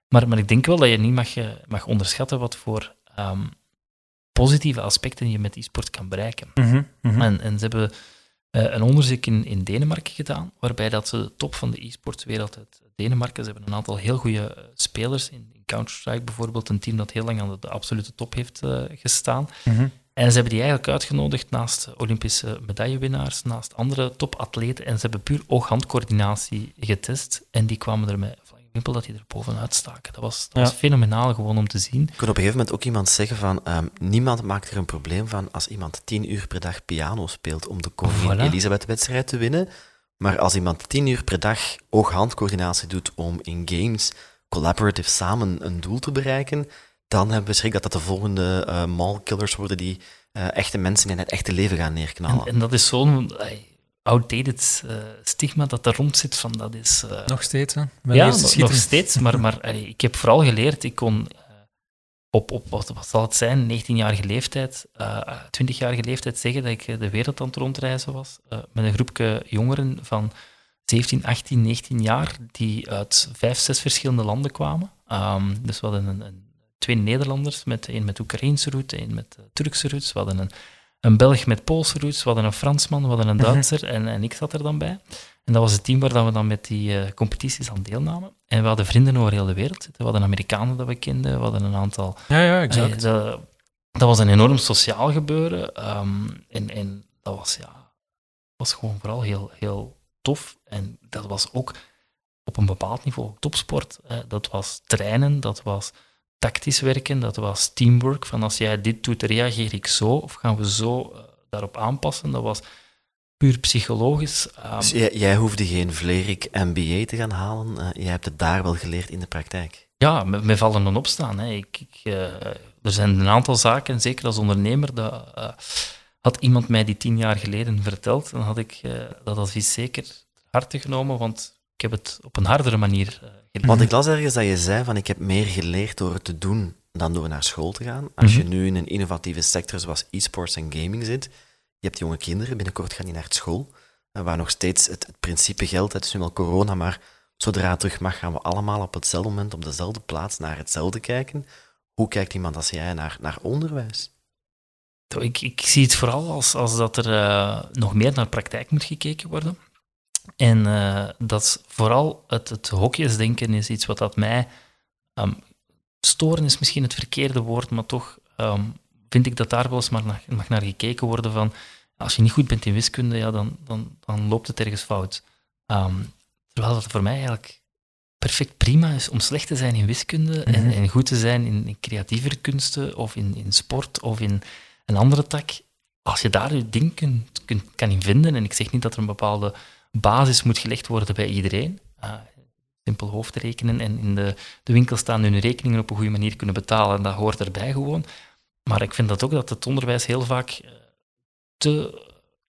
maar, maar ik denk wel dat je niet mag, mag onderschatten wat voor um, positieve aspecten je met e-sport kan bereiken. Mm -hmm, en, en ze hebben uh, een onderzoek in, in Denemarken gedaan, waarbij dat ze de top van de e-sportswereld uit Denemarken, ze hebben een aantal heel goede eh, spelers, in, in Counter-Strike bijvoorbeeld, een team dat heel lang aan de, absolute top heeft uh, gestaan. Mm En ze hebben die eigenlijk uitgenodigd naast Olympische medaillewinnaars, naast andere topatleten, en ze hebben puur oog-handcoördinatie getest, en die kwamen er met wimpel dat die er bovenuit staken. Dat was, dat was fenomenaal gewoon om te zien. Ik kon op een gegeven moment ook iemand zeggen van um, niemand maakt er een probleem van als iemand tien uur per dag piano speelt om de koningin voilà. Elisabeth-wedstrijd te winnen. Maar als iemand tien uur per dag oog-handcoördinatie doet om in games collaborative samen een doel te bereiken, dan hebben we schrik dat dat de volgende uh, mall-killers worden die uh, echte mensen in het echte leven gaan neerknallen. En, en dat is zo'n outdated uh, stigma dat er rond zit van dat is... Uh, nog steeds, hè? ja, nog steeds, maar, maar ik heb vooral geleerd, ik kon uh, op, op wat, wat, zal het zijn, 19-jarige leeftijd, 20-jarige leeftijd zeggen dat ik de wereld aan het rondreizen was, met een groepje jongeren van 17, 18, 19 jaar, die uit vijf, zes verschillende landen kwamen. Um, dus we hadden een, een, twee Nederlanders, met, een met Oekraïnse route, een met Turkse route, we hadden een een Belg met Poolse roots, we hadden een Fransman, we hadden een mhm. Duitser en, en ik zat er dan bij. En dat was het team waar we dan met die uh, competities aan deelnamen. En we hadden vrienden over heel de wereld. We hadden Amerikanen dat we kenden, we hadden een aantal... Ja, ja, exact. Uh, dat, dat, was een enorm sociaal gebeuren. Um, en, en dat was, ja, was gewoon vooral heel, heel tof. En dat was ook op een bepaald niveau topsport. Uh, dat was trainen, dat was tactisch werken, dat was teamwork. Van als jij dit doet, reageer ik zo, of gaan we zo uh, daarop aanpassen. Dat was puur psychologisch. Um, dus jij, jij, hoefde geen Vlerik MBA te gaan halen, uh, jij hebt het daar wel geleerd in de praktijk. Ja, met, met vallen en opstaan. Hè. Ik, ik, uh, er zijn een aantal zaken, zeker als ondernemer, dat had iemand mij die tien jaar geleden verteld, dan had ik dat advies zeker harte genomen, want ik heb het op een hardere manier want ik las ergens dat je zei van ik heb meer geleerd door het te doen dan door naar school te gaan. Als je mhm. nu in een innovatieve sector zoals e-sports en gaming zit, je hebt jonge kinderen, binnenkort gaan die naar school, waar nog steeds het, het principe geldt, het is nu wel corona, maar zodra het terug mag, gaan we allemaal op hetzelfde moment op dezelfde plaats naar hetzelfde kijken. Hoe kijkt iemand als jij naar, naar onderwijs? Ik, ik zie het vooral als, als dat er uh, nog meer naar praktijk moet gekeken worden. En uh, dat vooral het, het hokjesdenken is iets wat dat mij... Um, storen is misschien het verkeerde woord, maar toch um, vind ik dat daar wel eens maar naar, mag naar gekeken worden van als je niet goed bent in wiskunde, ja, dan, dan, dan loopt het ergens fout. Um, terwijl dat voor mij eigenlijk perfect prima is om slecht te zijn in wiskunde en, mhm. en, goed te zijn in, in creatieve kunsten of in, in sport of in een andere tak. Als je daar je ding kunt, kunt, kan in vinden, en ik zeg niet dat er een bepaalde basis moet gelegd worden bij iedereen. Uh, simpel hoofdrekenen en in de, de winkel staan hun rekeningen op een goede manier kunnen betalen. En dat hoort erbij gewoon. Maar ik vind dat ook dat het onderwijs heel vaak eh, te,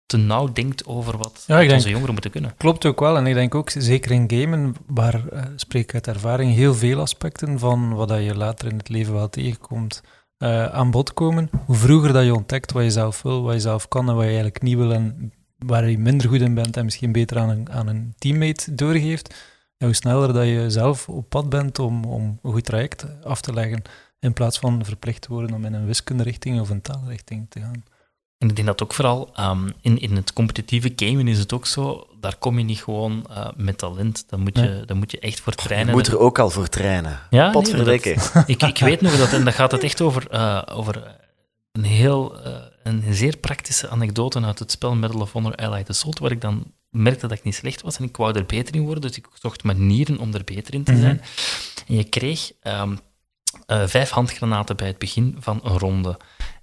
te nauw denkt over wat, onze jongeren moeten kunnen. Klopt ook wel. En ik denk ook, zeker in gamen, waar, uh, spreek ik uit ervaring, heel veel aspecten van wat je later in het leven wel tegenkomt, uh, aan bod komen. Hoe vroeger dat je ontdekt wat je zelf wil, wat je zelf kan en wat je eigenlijk niet wil en waar je minder goed in bent en misschien beter aan een, aan een teammate doorgeeft, hoe sneller dat je zelf op pad bent om, om een goed traject af te leggen, in plaats van verplicht te worden om in een wiskunderichting of een taalrichting te gaan. En ik denk dat ook vooral um, in, in het competitieve gamen is het ook zo, daar kom je niet gewoon uh, met talent, daar moet, je, daar moet je echt voor trainen. Je moet er ook al voor trainen. Ja, nee, ik, ik weet nog dat, en dat gaat het echt over, uh, over een heel uh, een zeer praktische anekdote uit het spel Medal of Honor Allied Assault, waar ik dan merkte dat ik niet slecht was en ik wou er beter in worden, dus ik zocht manieren om er beter in te mhm. zijn. En je kreeg um, uh, vijf handgranaten bij het begin van een ronde.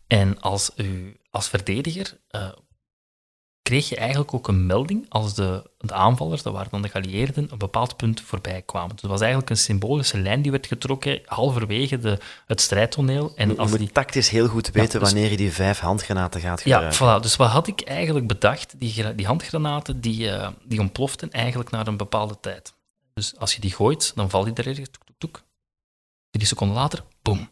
En als, u, als verdediger uh, kreeg je eigenlijk ook een melding als de, de aanvallers, dat waren dan de geallieerden, een bepaald punt voorbij kwamen. Dus het was eigenlijk een symbolische lijn die werd getrokken halverwege de, het strijdtoneel. En je als moet die, tactisch heel goed weten dus- wanneer je die vijf handgranaten gaat ja, gebruiken. voilà. Dus wat had ik eigenlijk bedacht? Die, die handgranaten die, eh, die ontploften eigenlijk naar een bepaalde tijd. Dus als je die gooit, dan valt die er ergens, toek, toek, toek. Drie seconden later, boom.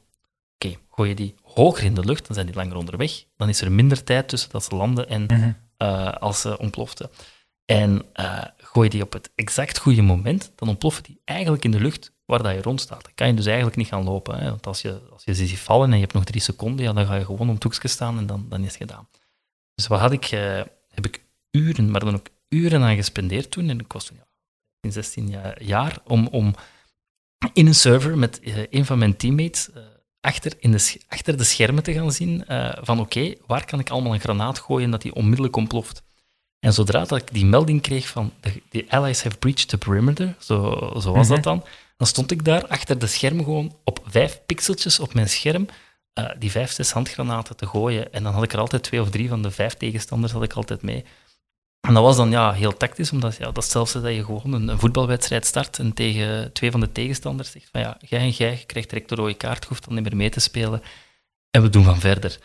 Oké, gooi je die hoger in de lucht, dan zijn die langer onderweg. Dan is er minder tijd tussen dat ze landen en Mhm. Eh, als ze ontploften. En eh, gooi je die op het exact goede moment, dan ontploffen die eigenlijk in de lucht waar dat je rond staat. Dan kan je dus eigenlijk niet gaan lopen. Hè? Want als je, als je ze ziet vallen en je hebt nog drie seconden, ja, dan ga je gewoon om het staan en dan, dan is het gedaan. Dus wat had ik, eh, heb ik uren, maar dan ook uren aan gespendeerd toen. En ik was toen ja, 16 ja- jaar om, om in een server met een van mijn teammates achter, in de, achter de schermen te gaan zien eh, van oké, waar kan ik allemaal een granaat gooien dat die onmiddellijk ontploft. En zodra dat ik die melding kreeg van de, the allies have breached the perimeter, zo, zo was Mhm. dat dan, dan stond ik daar achter de scherm gewoon op vijf pixeltjes op mijn scherm eh, die vijf, zes handgranaten te gooien. En dan had ik er altijd twee of drie van de vijf tegenstanders had ik altijd mee. En dat was dan ja, heel tactisch, omdat ja, dat stelste dat je gewoon een, een voetbalwedstrijd start en tegen twee van de tegenstanders zegt van ja, jij en jij, je krijgt direct de rode kaart, je hoeft dan niet meer mee te spelen. En we doen van verder.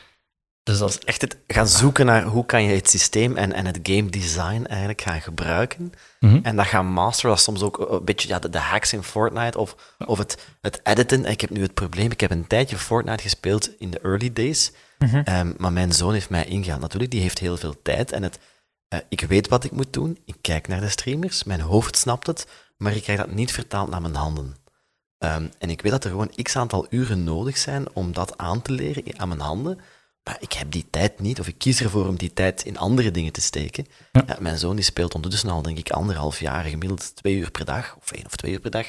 Dus dat is Echt het gaan zoeken naar hoe kan je het systeem en, en het game design eigenlijk gaan gebruiken. Mhm. En dat gaan masteren, dat is soms ook een beetje ja, de, de hacks in Fortnite of, of het, het editen. Ik heb nu het probleem, ik heb een tijdje Fortnite gespeeld in de early days, Mhm. Ehm, maar mijn zoon heeft mij ingehaald. Natuurlijk, die heeft heel veel tijd en het, eh, ik weet wat ik moet doen. Ik kijk naar de streamers, mijn hoofd snapt het, maar ik krijg dat niet vertaald naar mijn handen. Ehm, en ik weet dat er gewoon x aantal uren nodig zijn om dat aan te leren aan mijn handen. Maar ik heb die tijd niet, of ik kies ervoor om die tijd in andere dingen te steken. Ja. Mijn zoon die speelt ondertussen al, denk ik, anderhalf jaar, gemiddeld twee uur per dag, of één of twee uur per dag.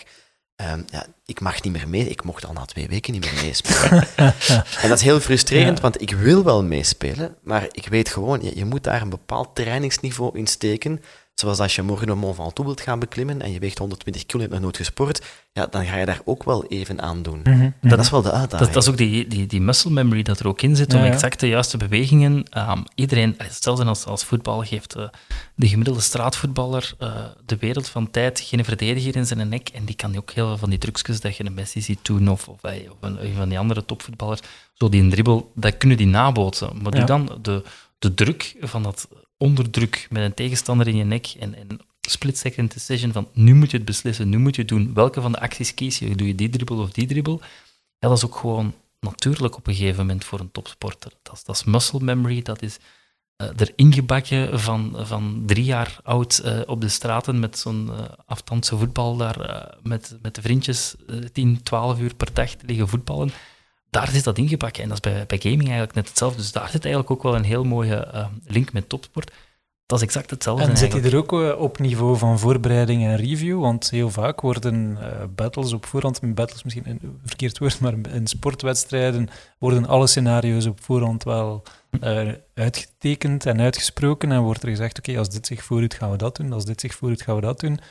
Ehm, ja, ik mag niet meer mee. Ik mocht al na twee weken niet meer meespelen. en dat is heel frustrerend, Ja. want ik wil wel meespelen, maar ik weet gewoon, je, je moet daar een bepaald trainingsniveau in steken. Zoals als je morgen een Mont Ventoux wilt gaan beklimmen en je weegt 120 kilo en je hebt nog nooit gesport, ja, dan ga je daar ook wel even aan doen. Mhm. Dat is wel de uitdaging. Dat, dat is ook die, die, die muscle memory dat er ook in zit, om Ja, ja. exact de juiste bewegingen. ehm, iedereen, hetzelfde als, als voetbal, geeft eh, de gemiddelde straatvoetballer eh, de wereld van tijd geen verdediger in zijn nek. En die kan ook heel veel van die trucjes dat je een Messi ziet doen, of, of, eh, of een, een van die andere topvoetballers, zo die een dribbel, dat kunnen die nabootsen. Maar doe dan de, de druk van dat onderdruk met een tegenstander in je nek en, en split-second decision van nu moet je het beslissen, nu moet je het doen. Welke van de acties kies je? Doe je die dribbel of die dribbel? Ja, dat is ook gewoon natuurlijk op een gegeven moment voor een topsporter. Dat is, dat is muscle memory, dat is eh er ingebakken van, van drie jaar oud eh, op de straten met zo'n aftandse voetbal daar met, met de vriendjes eh 10, 12 uur per dag liggen voetballen. Daar zit dat ingebakken. En dat is bij, bij gaming eigenlijk net hetzelfde. Dus daar zit eigenlijk ook wel een heel mooie eh, link met topsport. Dat is exact hetzelfde En zit hij er ook eh, op niveau van voorbereiding en review? Want heel vaak worden eh, battles op voorhand, battles misschien een verkeerd woord, maar in sportwedstrijden worden alle scenario's op voorhand wel eh, uitgetekend en uitgesproken. En wordt er gezegd, oké, als dit zich voordoet, gaan we dat doen. Als dit zich voordoet, gaan we dat doen. Het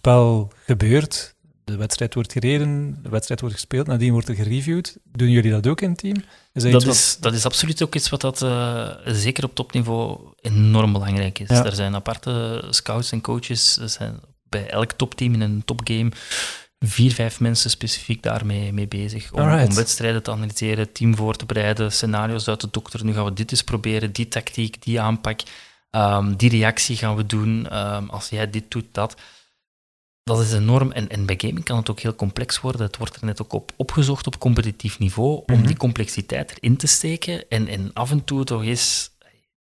spel gebeurt, de wedstrijd wordt gereden, de wedstrijd wordt gespeeld, nadien wordt er gereviewd. Doen jullie dat ook in het team? Is dat, Dat iets wat- is, dat is absoluut ook iets wat dat, eh, zeker op topniveau enorm belangrijk is. Ja. Er zijn aparte scouts en coaches. Er zijn bij elk topteam in een topgame vier, vijf mensen specifiek daarmee mee bezig. Om, wedstrijden te analyseren, team voor te bereiden, scenario's uit te dokteren. Nu gaan we dit eens proberen, die tactiek, die aanpak, ehm, die reactie gaan we doen. Ehm, als jij dit doet, dat. Dat is enorm. En, en bij gaming kan het ook heel complex worden. Het wordt er net ook op opgezocht op competitief niveau om Mhm. die complexiteit erin te steken en, en af en toe toch eens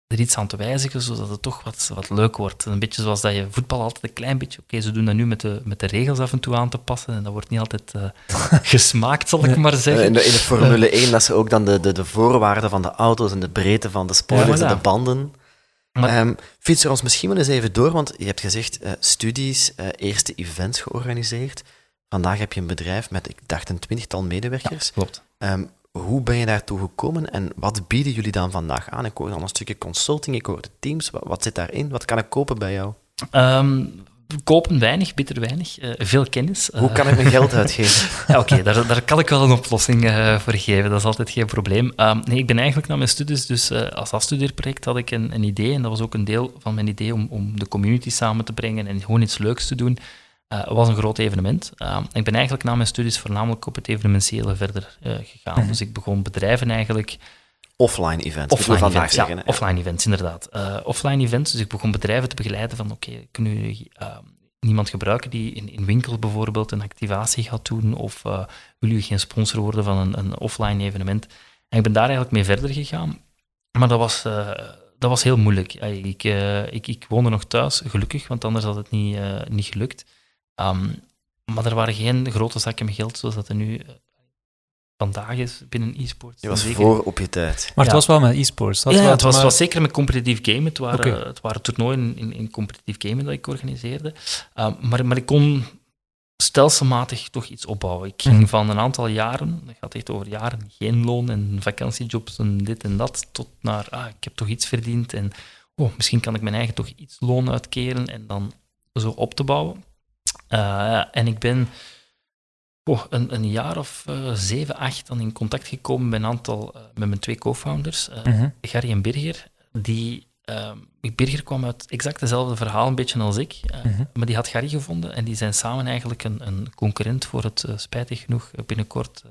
er iets aan te wijzigen, zodat het toch wat, wat leuk wordt. Een beetje zoals dat je voetbal altijd een klein beetje... Oké, ze doen dat nu met de, met de regels af en toe aan te passen en dat wordt niet altijd eh, gesmaakt, zal ik maar Eh, zeggen. In de, in de Formule 1, dat ze ook dan de, de, de voorwaarden van de auto's en de breedte van de spoilers Ja, en de banden. Maar- Ehm fiets er ons misschien wel eens even door, want je hebt gezegd eh, studies, eh, eerste events georganiseerd. Vandaag heb je een bedrijf met, ik dacht, een twintigtal medewerkers. Klopt. Ehm, hoe ben je daartoe gekomen en wat bieden jullie dan vandaag aan? Ik hoor dan een stukje consulting, ik hoor de teams. Wat, wat zit daarin? Wat kan ik kopen bij jou? Ehm, kopen weinig, bitter weinig. Uh, veel kennis. Hoe kan ik mijn geld uitgeven? ja, Oké, daar, daar kan ik wel een oplossing uh, voor geven. Dat is altijd geen probleem. Um, nee, ik ben eigenlijk na mijn studies, dus uh, als afstudeerproject had ik een, een, idee. En dat was ook een deel van mijn idee om, om de community samen te brengen en gewoon iets leuks te doen. Het was een groot evenement. Ehm, ik ben eigenlijk na mijn studies voornamelijk op het evenementiële verder gegaan. Mm Dus ik begon bedrijven eigenlijk Offline events, offline events, ja, offline events, inderdaad. Uh, offline events, dus ik begon bedrijven te begeleiden van, oké, kunnen jullie uh, iemand gebruiken die in, in winkels bijvoorbeeld een activatie gaat doen, of uh, wil jullie geen sponsor worden van een, een, offline evenement? En ik ben daar eigenlijk mee verder gegaan, maar dat was, dat was heel moeilijk. Ik, ik, ik woonde nog thuis, gelukkig, want anders had het niet, niet gelukt. Um, maar er waren geen grote zakken met geld zoals dat er nu vandaag is binnen e-sports. Je was voor op je tijd. Maar het was wel met e-sports. Ja, het was, was, zeker met competitief gamen. Het waren, het waren toernooien in, in competitief gamen dat ik organiseerde. Uh, maar, maar ik kon stelselmatig toch iets opbouwen. Ik ging mhm. van een aantal jaren, dat gaat echt over jaren, geen loon en vakantiejobs en dit en dat, tot naar, ah, ik heb toch iets verdiend en oh, misschien kan ik mijn eigen toch iets loon uitkeren en dan zo op te bouwen. Uh, en ik ben oh, een, een, jaar of uh, zeven, acht dan in contact gekomen met een aantal, uh, met mijn twee co-founders, uh, mm Gary en Birger. Die, Birger kwam uit exact dezelfde verhaal, een beetje als ik, mm maar die had Gary gevonden en die zijn samen eigenlijk een, een concurrent voor het, spijtig genoeg, binnenkort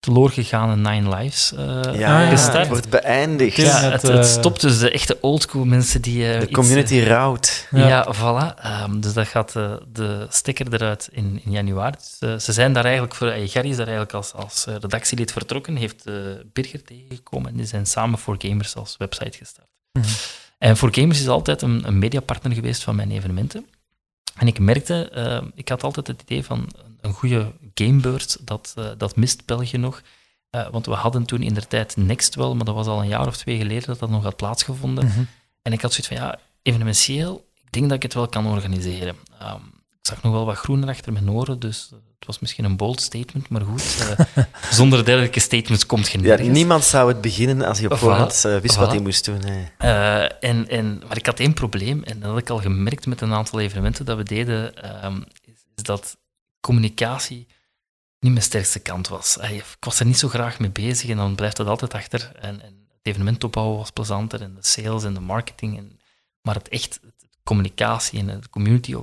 teloor gegaan Nine Lives uh, ja, gestart. Het wordt beëindigd. Ja, het, het, stopt dus de echte oldschool mensen die... Uh, de community iets, uh, rouwt. Ja, ja voilà. Um, dus dat gaat de stekker eruit in, in januari. Dus, ze zijn daar eigenlijk voor... Gary is daar eigenlijk als, als redactielid vertrokken, heeft Birger tegengekomen en die zijn samen voor Gamers als website gestart. Mm -hmm. En voor Gamers is altijd een, een mediapartner geweest van mijn evenementen. En ik merkte, uh, ik had altijd het idee van een goede gamebeurt, dat, uh, dat mist België nog. Uh, want we hadden toen in de tijd Next wel, maar dat was al een jaar of twee geleden dat dat nog had plaatsgevonden. Mm -hmm. En ik had zoiets van, ja, evenementieel, ik denk dat ik het wel kan organiseren. Um, ik zag nog wel wat groen achter mijn oren, dus het was misschien een bold statement, maar goed. Uh, zonder dergelijke statements komt geen ja, Niemand zou het beginnen als je op voorhand uh, wist wat hij moest doen. Uh, en, en, maar ik had één probleem, en dat had ik al gemerkt met een aantal evenementen dat we deden, um, is, is, dat communicatie niet mijn sterkste kant was. Ik was er niet zo graag mee bezig en dan blijft dat altijd achter. En, en het evenement opbouwen was plezanter en de sales en de marketing. En, maar het echt, het, communicatie en de community,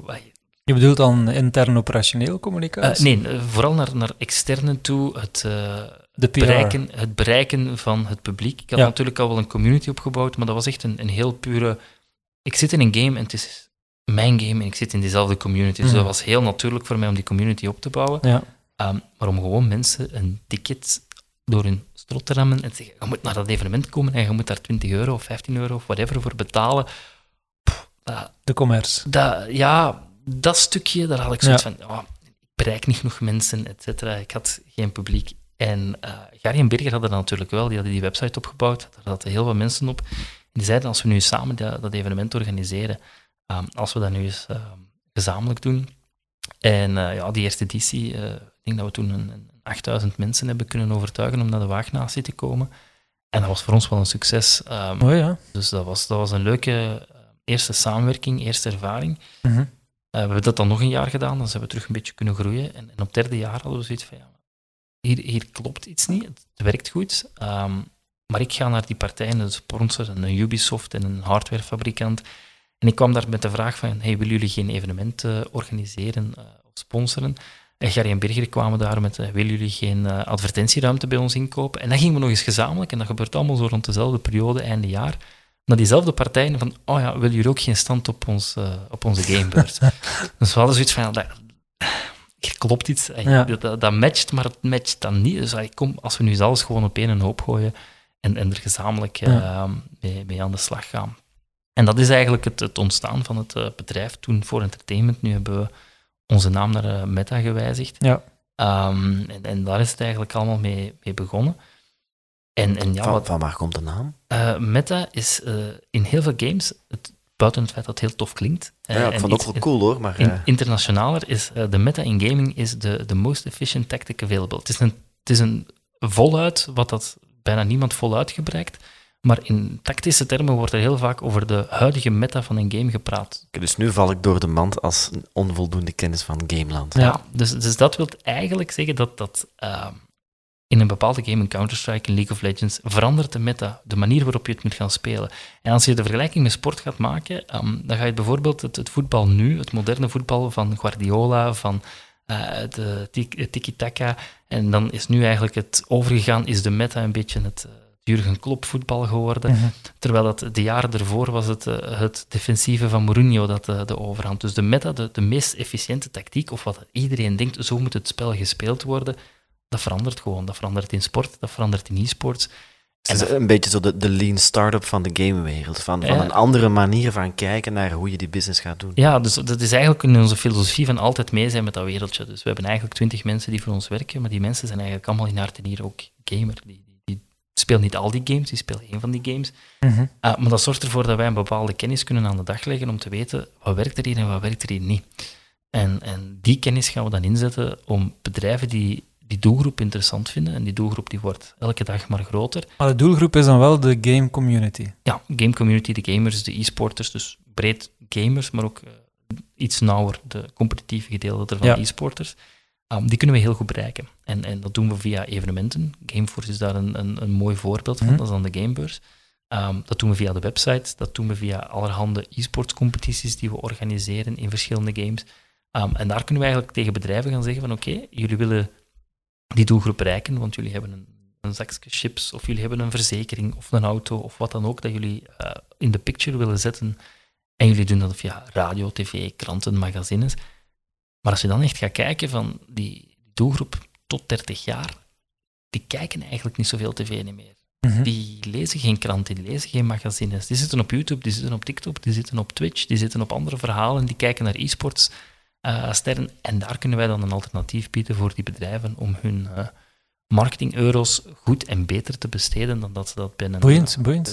je bedoelt dan intern operationeel communicatie? Uh, nee, eh, vooral naar, naar externe toe, het, uh, bereiken, het bereiken van het publiek. Ik had natuurlijk al wel een community opgebouwd, maar dat was echt een, een heel pure... Ik zit in een game en het is mijn game en ik zit in diezelfde community. Dus mhm. dat was heel natuurlijk voor mij om die community op te bouwen. Ja. Um, maar om gewoon mensen een ticket door hun strot te rammen en te zeggen, je moet naar dat evenement komen en je moet daar 20 euro of 15 euro of whatever voor betalen. Pff, de commerce. Dat, ja, dat stukje, daar had ik zoiets van, oh, ik bereik niet genoeg mensen, et cetera. Ik had geen publiek. En uh, Gary en Birger hadden dat natuurlijk wel, die hadden die website opgebouwd, daar zaten heel veel mensen op. En die zeiden, als we nu samen dat, dat evenement organiseren, um, als we dat nu eens uh, gezamenlijk doen. En uh, ja, die eerste editie, ik denk dat we toen een, een 8000 mensen hebben kunnen overtuigen om naar de Waagnatie te komen. En dat was voor ons wel een succes. Um, oh ja. Dus dat was, dat was een leuke eerste samenwerking, eerste ervaring. Mm we hebben dat dan nog een jaar gedaan, dan zijn we terug een beetje kunnen groeien. En, en op het derde jaar hadden we zoiets van, ja, hier, hier klopt iets niet, het, werkt goed. Um, maar ik ga naar die partijen, een sponsor, een Ubisoft en een hardwarefabrikant. En ik kwam daar met de vraag van, hey, willen jullie geen evenement uh, organiseren uh, of sponsoren? En Gary en Birger kwamen daar met, uh, willen jullie geen advertentieruimte bij ons inkopen? En dat gingen we nog eens gezamenlijk, en dat gebeurt allemaal zo rond dezelfde periode, einde jaar naar diezelfde partijen van, oh ja, wil jullie ook geen stand op, ons, op onze gamebeurt? dus we hadden zoiets van, dat, klopt iets, ja. dat, dat, matcht, maar het matcht dan niet. Dus ik kom, als we nu alles gewoon op één hoop gooien en, en er gezamenlijk mee, mee, aan de slag gaan. En dat is eigenlijk het, het ontstaan van het uh, bedrijf toen voor entertainment. Nu hebben we onze naam naar Meta gewijzigd. Ja. Um, en, en, daar is het eigenlijk allemaal mee, mee begonnen. En, en ja, van, wat, van waar komt de naam? Uh, meta is uh, in heel veel games, het, buiten het feit dat het heel tof klinkt. Uh, ja, ik vond het ook wel cool hoor. Maar, in, internationaler is de meta in gaming is de, de most efficient tactic available. Het is een, het is een voluit, wat dat bijna niemand voluit gebruikt, Maar in tactische termen wordt er heel vaak over de huidige meta van een game gepraat. Dus nu val ik door de mand als onvoldoende kennis van Gameland. Ja, dus, dus dat wil eigenlijk zeggen dat, dat uh, in een bepaalde game, in Counter-Strike, in League of Legends, verandert de meta, de manier waarop je het moet gaan spelen. En als je de vergelijking met sport gaat maken, um, dan ga je bijvoorbeeld het, het, voetbal nu, het moderne voetbal van Guardiola, van uh, de tiki-taka, en dan is nu eigenlijk het overgegaan, is de meta een beetje het... Uh, Jurgen Klopp voetbal geworden. Mm -hmm. Terwijl dat de jaren ervoor was het, uh, het defensieve van Mourinho dat uh, de overhand. Dus de meta, de, de meest efficiënte tactiek, of wat iedereen denkt, zo moet het spel gespeeld worden, dat verandert gewoon. Dat verandert in sport, dat verandert in e-sports. Het is een beetje zo de, de lean start-up van de gamewereld. Van, van ja. een andere manier van kijken naar hoe je die business gaat doen. Ja, dus dat is eigenlijk in onze filosofie van altijd mee zijn met dat wereldje. Dus we hebben eigenlijk twintig mensen die voor ons werken, maar die mensen zijn eigenlijk allemaal in hart en nieren ook gamer. Die, spelen niet al die games, die spelen één van die games. Mm -hmm. uh, maar dat zorgt ervoor dat wij een bepaalde kennis kunnen aan de dag leggen om te weten wat werkt er hier en wat werkt er hier niet. En, en die kennis gaan we dan inzetten om bedrijven die die doelgroep interessant vinden. En die doelgroep die wordt elke dag maar groter. Maar de doelgroep is dan wel de game community? Ja, game community, de gamers, de e-sporters. Dus breed gamers, maar ook uh, iets nauwer de competitieve gedeelte ervan, ja. e-sporters. Um, die kunnen we heel goed bereiken. En, en dat doen we via evenementen. Gameforce is daar een, een, een mooi voorbeeld van, mm -hmm. dat is dan de Gamebeurs. Um, dat doen we via de website, dat doen we via allerhande e-sports competities die we organiseren in verschillende games. Um, en daar kunnen we eigenlijk tegen bedrijven gaan zeggen van oké, okay, jullie willen die doelgroep bereiken, want jullie hebben een, een zakje chips of jullie hebben een verzekering of een auto of wat dan ook dat jullie uh, in de picture willen zetten. En jullie doen dat via radio, tv, kranten, magazines. Maar als je dan echt gaat kijken van die doelgroep tot 30 jaar, die kijken eigenlijk niet zoveel tv niet meer. Mm -hmm. Die lezen geen kranten, die lezen geen magazines. Die zitten op YouTube, die zitten op TikTok, die zitten op Twitch, die zitten op andere verhalen, die kijken naar e-sports uh, sterren. En daar kunnen wij dan een alternatief bieden voor die bedrijven om hun uh, marketing-euro's goed en beter te besteden dan dat ze dat binnen boeiend, uh, boeiend.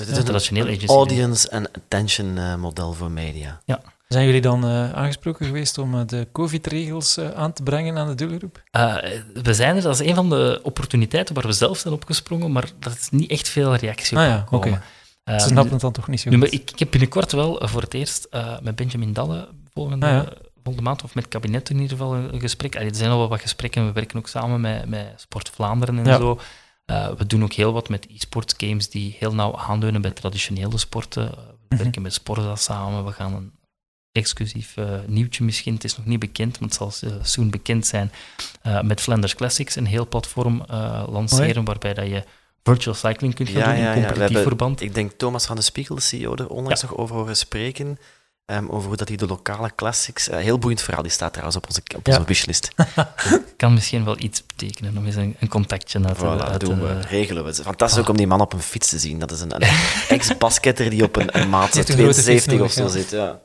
agency Audience en attention model voor media. Ja. Zijn jullie dan uh, aangesproken geweest om de COVID-regels uh, aan te brengen aan de doelgroep? Uh, we zijn er, dat is een van de opportuniteiten waar we zelf zijn opgesprongen, maar dat is niet echt veel reactie op ah, ja. Okay. Ze snappen het dan toch niet zo nu, goed? Ik, ik, heb binnenkort wel voor het eerst met Benjamin Dalle volgende... Ah, ja volgende maand, of met het kabinet in ieder geval, een gesprek. Allee, er zijn al wel wat gesprekken, we werken ook samen met, met Sport Vlaanderen en ja. zo. We doen ook heel wat met e-sports games die heel nauw aanleunen bij traditionele sporten. We mm -hmm. werken met Sporza samen, we gaan een exclusief uh, nieuwtje misschien, het is nog niet bekend, maar het zal soon bekend zijn, met Flanders Classics, een heel platform lanceren waarbij dat je virtual cycling kunt gaan ja, doen in ja, competitief ja. Hebben, verband. Ik denk Thomas van de Spiegel, de CEO, er onlangs nog over horen spreken. Um, over hoe dat hij de lokale classics... Uh, heel boeiend verhaal, die staat trouwens op onze, op onze Ja. wishlist. kan misschien wel iets betekenen om eens een, een contactje uit, Voilà, uit doen te- we, regelen we. Fantastisch ook om die man op een fiets te zien. Dat is een, een ex-basketter die op een, een maat Die heeft een grote fiets 72 of zo zit. Ja.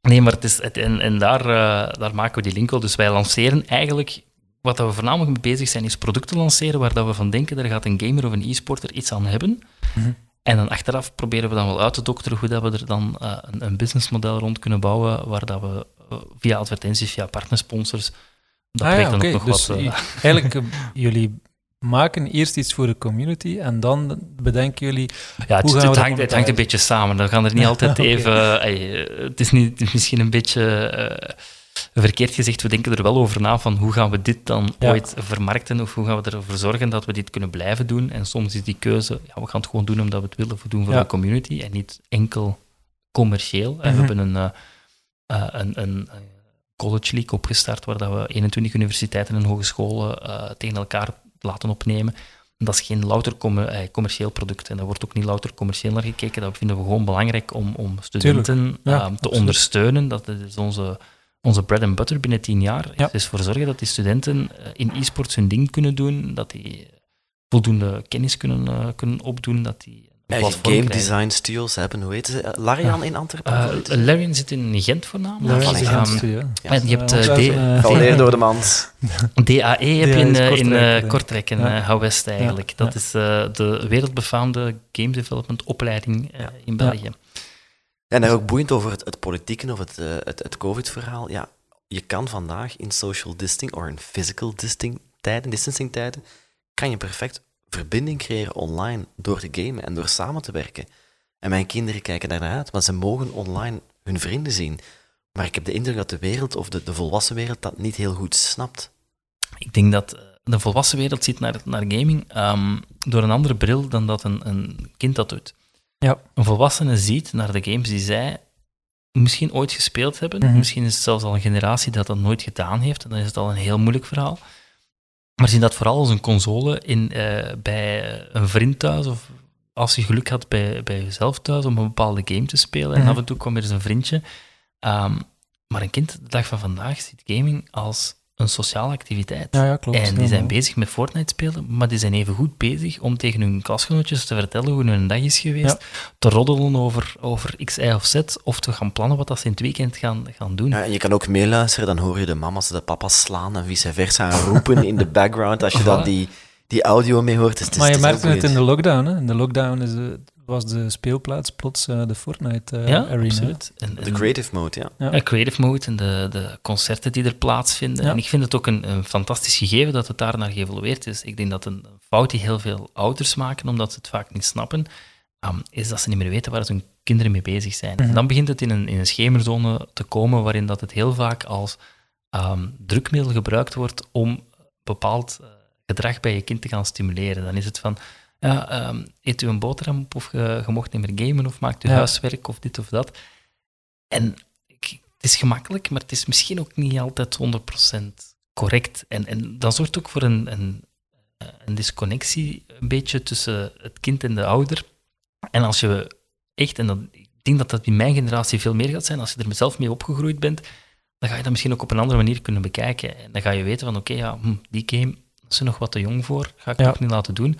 Nee, maar het is, het, en, en daar, eh, daar maken we die link op. Dus wij lanceren eigenlijk... Wat we voornamelijk mee bezig zijn, is producten lanceren waar dat we van denken, daar gaat een gamer of een e-sporter iets aan hebben. Mhm. En dan achteraf proberen we dan wel uit te dokteren hoe dat we er dan eh, een, een businessmodel rond kunnen bouwen, waar dat we eh, via advertenties, via partnersponsors, dat Ah ja, dan ook nog Dus wat... j- eigenlijk, jullie maken eerst iets voor de community en dan bedenken jullie... Ja, het, we hangt, het hangt een beetje samen. Dan gaan er niet altijd even... ey, eh, het is niet, het is misschien een beetje eh, verkeerd gezegd. We denken er wel over na van hoe gaan we dit dan Ja. ooit vermarkten of hoe gaan we ervoor zorgen dat we dit kunnen blijven doen. En soms is die keuze, ja, we gaan het gewoon doen omdat we het willen doen voor Ja. de community en niet enkel commercieel. En Mhm. we hebben een, eh, eh, een, een, eh, college league opgestart waar dat we 21 universiteiten en hogescholen eh, tegen elkaar laten opnemen. Dat is geen louter eh, commercieel product en daar wordt ook niet louter commercieel naar gekeken. Dat vinden we gewoon belangrijk om, om studenten Ja, ehm, te absoluut. ondersteunen. Dat is onze, onze bread and butter binnen tien jaar. Ja. Het is voor zorgen dat die studenten eh, in e-sports hun ding kunnen doen, dat die voldoende kennis kunnen, eh, kunnen opdoen, dat die platform game krijgen. design studios hebben, hoe heet ze? Eh, Larian in Antwerpen? Eh, ze? Larian zit in Gent voornamelijk. Ja. Ja. En je hebt Eh, D- door de mand. DAE heb je DAE in, Kortrijk. Kortrijk, in Ja. eh, Hou West eigenlijk. Ja, Dat ja. is eh, de wereldbefaamde game development opleiding in België. En daar ook boeiend over het, het politieke of het, het, het COVID-verhaal. Ja, je kan vandaag in social distancing of in physical distancing tijden, distancing tijden, kan je perfect verbinding creëren online door te gamen en door samen te werken. En mijn kinderen kijken daarnaar uit, want ze mogen online hun vrienden zien. Maar ik heb de indruk dat de wereld, of de, de volwassen wereld, dat niet heel goed snapt. Ik denk dat eh, de volwassen wereld ziet naar, naar gaming ehm, door een andere bril dan dat een, een kind dat doet. Ja. Een volwassene ziet naar de games die zij misschien ooit gespeeld hebben. Mhm. Misschien is het zelfs al een generatie dat dat nooit gedaan heeft. En dan is het al een heel moeilijk verhaal. Maar zien dat vooral als een console in, eh, bij een vriend thuis of als je geluk had bij, bij jezelf thuis om een bepaalde game te spelen. En Mhm. af en toe kwam er eens een vriendje. Ehm, maar een kind de dag van vandaag ziet gaming als een sociale activiteit. Ja, ja, klopt. En die zijn bezig met Fortnite spelen, maar die zijn even goed bezig om tegen hun klasgenootjes te vertellen hoe hun dag is geweest, te roddelen over, over X, Y of Z, of te gaan plannen wat dat ze in het weekend gaan, gaan doen. Ja, en je kan ook meeluisteren, dan hoor je de mama's de papa's slaan en vice versa en roepen in de background als je dan die, die audio mee hoort. Dus het is, Maar je het heel het in de lockdown. Hè? In de lockdown is de, was de speelplaats plots eh, de Fortnite eh, ja, Arena. absoluut. En, De creative mode, ja. Ja. ja, creative mode en de, de concerten die er plaatsvinden. Ja. En ik vind het ook een, een fantastisch gegeven dat het daar naar geëvolueerd is. Ik denk dat een fout die heel veel ouders maken, omdat ze het vaak niet snappen, ehm, is dat ze niet meer weten waar hun kinderen mee bezig zijn. Mhm. En dan begint het in een, in een schemerzone te komen waarin dat het heel vaak als ehm, drukmiddel gebruikt wordt om bepaald eh, gedrag bij je kind te gaan stimuleren. Dan is het van, ja, ehm, eet u een boterham op of je, je mocht niet meer gamen of maakt u Ja. huiswerk of dit of dat. En ik, het is gemakkelijk, maar het is misschien ook niet altijd 100% correct. En, en dat zorgt ook voor een, een, eh, een disconnectie een beetje tussen het kind en de ouder. En als je echt, en dat, ik denk dat dat in mijn generatie veel meer gaat zijn, als je er zelf mee opgegroeid bent, dan ga je dat misschien ook op een andere manier kunnen bekijken. En dan ga je weten van, oké, ja, hm, die game is er nog wat te jong voor, ga ik Ja. toch niet laten doen.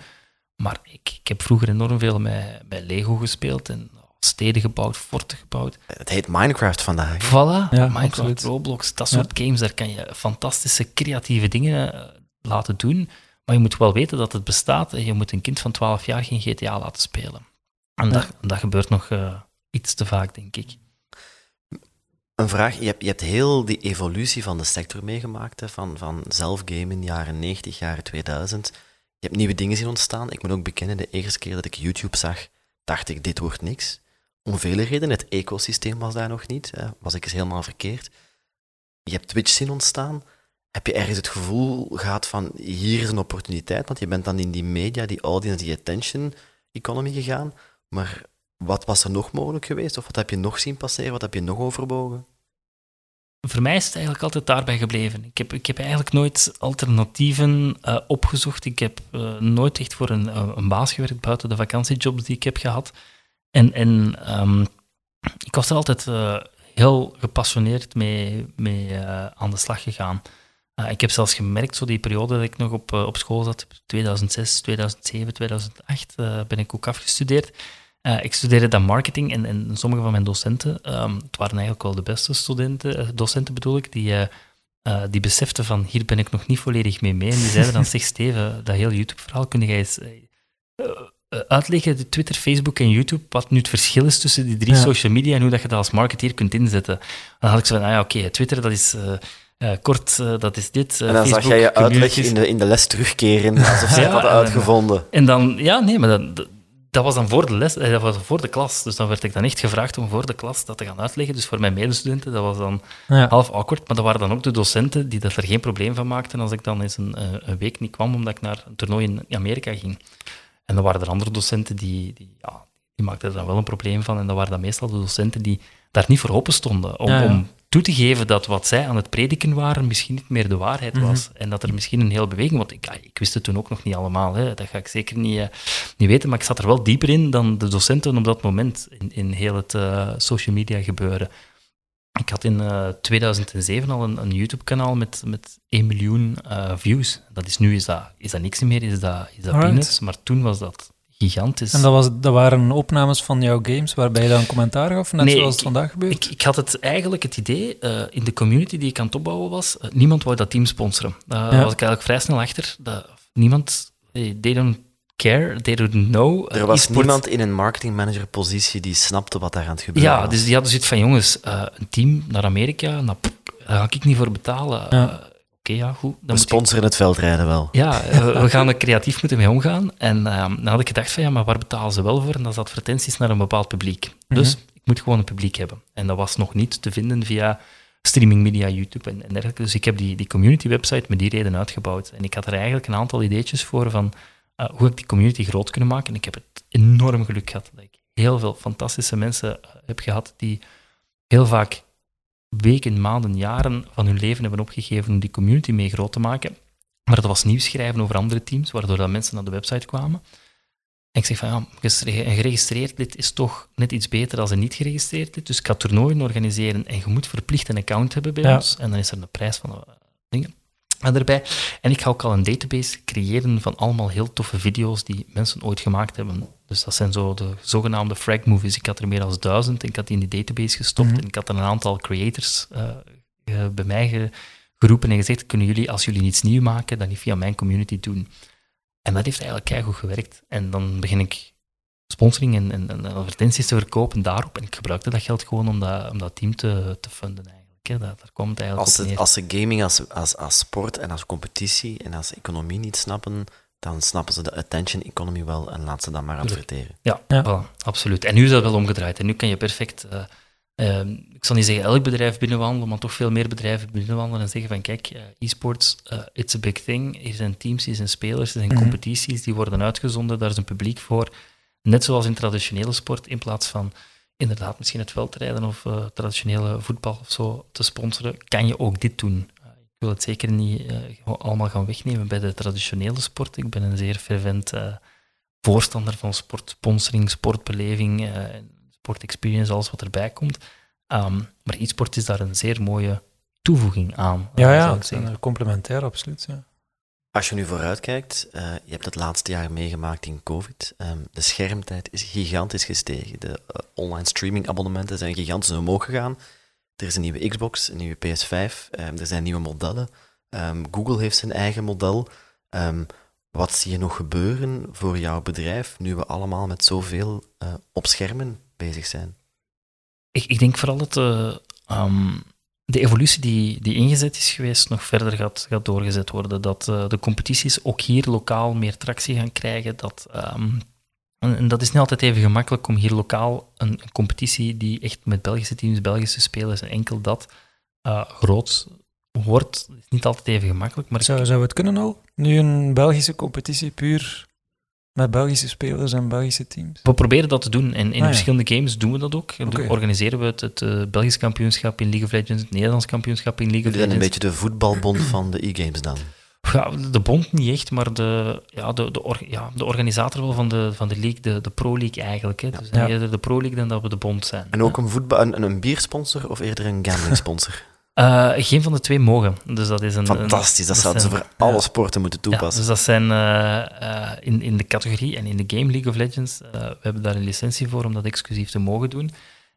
Maar ik, ik heb vroeger enorm veel met, met Lego gespeeld en steden gebouwd, forten gebouwd. Het heet Minecraft vandaag. Voilà, Ja, Minecraft, absoluut. Roblox, dat Ja. soort games, daar kan je fantastische creatieve dingen eh, laten doen. Maar je moet wel weten dat het bestaat en je moet een kind van 12 jaar geen GTA laten spelen. En Ja. dat, dat gebeurt nog eh, iets te vaak, denk ik. Een vraag, je hebt, je hebt heel die evolutie van de sector meegemaakt, hè, van, van zelfgame in de jaren 90, jaren 2000. Je hebt nieuwe dingen zien ontstaan. Ik moet ook bekennen, de eerste keer dat ik YouTube zag, dacht ik, dit wordt niks. Om vele redenen, het ecosysteem was daar nog niet, was ik eens helemaal verkeerd. Je hebt Twitch zien ontstaan. Heb je ergens het gevoel gehad van, hier is een opportuniteit, want je bent dan in die media, die audience, die attention economy gegaan. Maar wat was er nog mogelijk geweest? Of wat heb je nog zien passeren? Wat heb je nog overbogen? Voor mij is het eigenlijk altijd daarbij gebleven. Ik heb, ik heb eigenlijk nooit alternatieven eh, opgezocht. Ik heb eh, nooit echt voor een, eh, een baas gewerkt buiten de vakantiejobs die ik heb gehad. En, en ehm, ik was er altijd heel gepassioneerd mee, mee aan de slag gegaan. Ik heb zelfs gemerkt, zo die periode dat ik nog op, op school zat, 2006, 2007, 2008, eh, ben ik ook afgestudeerd. Eh, ik studeerde dan marketing en, en sommige van mijn docenten, ehm, het waren eigenlijk wel de beste studenten, eh, docenten bedoel ik, die, eh, die beseften van hier ben ik nog niet volledig mee mee. En die zeiden dan, zeg Steven, dat heel YouTube-verhaal kun jij eens uitleggen, de Twitter, Facebook en YouTube, wat nu het verschil is tussen die drie Ja. social media en hoe dat je dat als marketeer kunt inzetten. Dan had ik zo van, ah ja, oké, Twitter, dat is kort, dat is dit. En dan zag Facebook, jij je uitleg in de, in de les terugkeren, alsof ze Ja, het hadden en- uitgevonden. En dan, ja, nee, maar dat, dat, was dan voor de les, eh, dat was voor de klas. Dus dan werd ik dan echt gevraagd om voor de klas dat te gaan uitleggen. Dus voor mijn medestudenten, dat was dan Ja. half awkward. Maar dat waren dan ook de docenten die dat er geen probleem van maakten als ik dan eens een, eh, een week niet kwam, omdat ik naar een toernooi in Amerika ging. En dan waren er andere docenten die, die, ja, die maakten er dan wel een probleem van. En dat waren dan meestal de docenten die daar niet voor open stonden. Om, Ja, ja. om toe te geven dat wat zij aan het prediken waren misschien niet meer de waarheid Mhm. was. En dat er misschien een hele beweging... Want ik, ik wist het toen ook nog niet allemaal. Hè. Dat ga ik zeker niet, eh, niet weten. Maar ik zat er wel dieper in dan de docenten op dat moment in, in heel het eh, social media gebeuren. Ik had in eh, 2007 al een, een YouTube-kanaal met, met 1 miljoen views. Dat is nu is dat, is dat niks meer, is dat, is dat peanuts. Maar toen was dat gigantisch. En dat, was, dat waren opnames van jouw games waarbij je dan commentaar gaf, net Nee, zoals het ik- vandaag gebeurt? Ik, ik had het eigenlijk het idee, eh, in de community die ik aan het opbouwen was, eh, niemand wou dat team sponsoren. Daar was ik eigenlijk vrij snel achter. Dat niemand, eh, they don't care, they don't know. Er was e-sport- niemand in een marketingmanager-positie die snapte wat daar aan het gebeuren Ja, was. dus die hadden zoiets van, jongens, eh, een team naar Amerika, nou, daar ga ik niet voor betalen. Ja. Oké, ja, goed. Dan We je- sponsoren het veldrijden wel. Ja, eh, we gaan er creatief moeten mee omgaan. En ehm, dan had ik gedacht van, ja, maar waar betalen ze wel voor? En dat is advertenties naar een bepaald publiek. Dus ik moet gewoon een publiek hebben. En dat was nog niet te vinden via streaming media, YouTube en, en dergelijke. Dus ik heb die, die community website met die reden uitgebouwd. En ik had er eigenlijk een aantal ideetjes voor van eh, hoe ik die community groot kunnen maken. En ik heb het enorm geluk gehad dat ik heel veel fantastische mensen eh, heb gehad die heel vaak weken, maanden, jaren van hun leven hebben opgegeven om die community mee groot te maken. Maar dat was nieuws schrijven over andere teams, waardoor dat mensen naar de website kwamen. En ik zeg van, ja, een geregistreerd lid is toch net iets beter dan een niet geregistreerd lid. Dus ik ga toernooien organiseren en je moet verplicht een account hebben bij Ja. ons. En dan is er een prijs van eh, dingen erbij. En ik ga ook al een database creëren van allemaal heel toffe video's die mensen ooit gemaakt hebben. Dus dat zijn zo de zogenaamde frag movies. Ik had er meer dan duizend en ik had die in die database gestopt. Mhm. En ik had een aantal creators eh, bij mij ge- geroepen en gezegd, kunnen jullie, als jullie iets nieuw maken, dan niet via mijn community doen. En dat heeft eigenlijk keigoed gewerkt. En dan begin ik sponsoring en, en, en advertenties te verkopen daarop. En ik gebruikte dat geld gewoon om dat, om dat team te, te funden eigenlijk. Hè. Dat, daar het eigenlijk Als ze, als ze gaming als, als, als sport en als competitie en als economie niet snappen, dan snappen ze de attention economy wel en laten ze dat maar adverteren. Ja, Ja. voilà, absoluut. En nu is dat wel omgedraaid. En nu kan je perfect, eh, eh, ik zal niet zeggen elk bedrijf binnenwandelen, maar toch veel meer bedrijven binnenwandelen en zeggen van kijk, eh, e-sports, eh, it's a big thing. Er zijn teams, er zijn spelers, er zijn Mhm. competities, die worden uitgezonden, daar is een publiek voor. Net zoals in traditionele sport, in plaats van inderdaad misschien het veldrijden of eh, traditionele voetbal of zo te sponsoren, kan je ook dit doen. Ik wil het zeker niet eh, allemaal gaan wegnemen bij de traditionele sport. Ik ben een zeer fervent eh, voorstander van sportsponsoring, sportbeleving, eh, sportexperience, alles wat erbij komt. Ehm, maar e-sport is daar een zeer mooie toevoeging aan. Ja, ja, zijn complementair, absoluut. Ja. Als je nu vooruitkijkt, eh je hebt het laatste jaar meegemaakt in COVID. Ehm, de schermtijd is gigantisch gestegen. De online streaming abonnementen zijn gigantisch omhoog gegaan. Er is een nieuwe Xbox, een nieuwe PS5, ehm, er zijn nieuwe modellen. Ehm, Google heeft zijn eigen model. Ehm, wat zie je nog gebeuren voor jouw bedrijf nu we allemaal met zoveel eh, op schermen bezig zijn? Ik, ik denk vooral dat ehm, de evolutie die, die ingezet is geweest nog verder gaat, gaat doorgezet worden. Dat eh, de competities ook hier lokaal meer tractie gaan krijgen. Dat, en, en dat is niet altijd even gemakkelijk om hier lokaal een, een competitie die echt met Belgische teams, Belgische spelers en enkel dat eh, groot wordt. is niet altijd even gemakkelijk, maar Zou, zou het kunnen al? Nu een Belgische competitie puur met Belgische spelers en Belgische teams? We proberen dat te doen en in Ah, ja. verschillende games doen we dat ook. Dan Oké. Organiseren we het, het eh, Belgisch kampioenschap in League of Legends, het Nederlands kampioenschap in League of Jullie zijn een Legends. beetje de voetbalbond van de e-games dan. Ja, de bond niet echt, maar de, ja, de, de, or- ja, de organisator wel van de, van de league, de, de Pro League eigenlijk. Hè. Dus Ja. eerder de Pro League dan dat we de bond zijn. En ook een, voetbal, een, een biersponsor of eerder een gamblingsponsor? Eh, geen van de twee mogen. Dus dat is een, Fantastisch, dat dat zouden ze voor alle sporten moeten Ja, toepassen. dus dat zijn eh, eh, in, in de categorie en in de game League of Legends, we hebben daar een licentie voor om dat exclusief te mogen doen.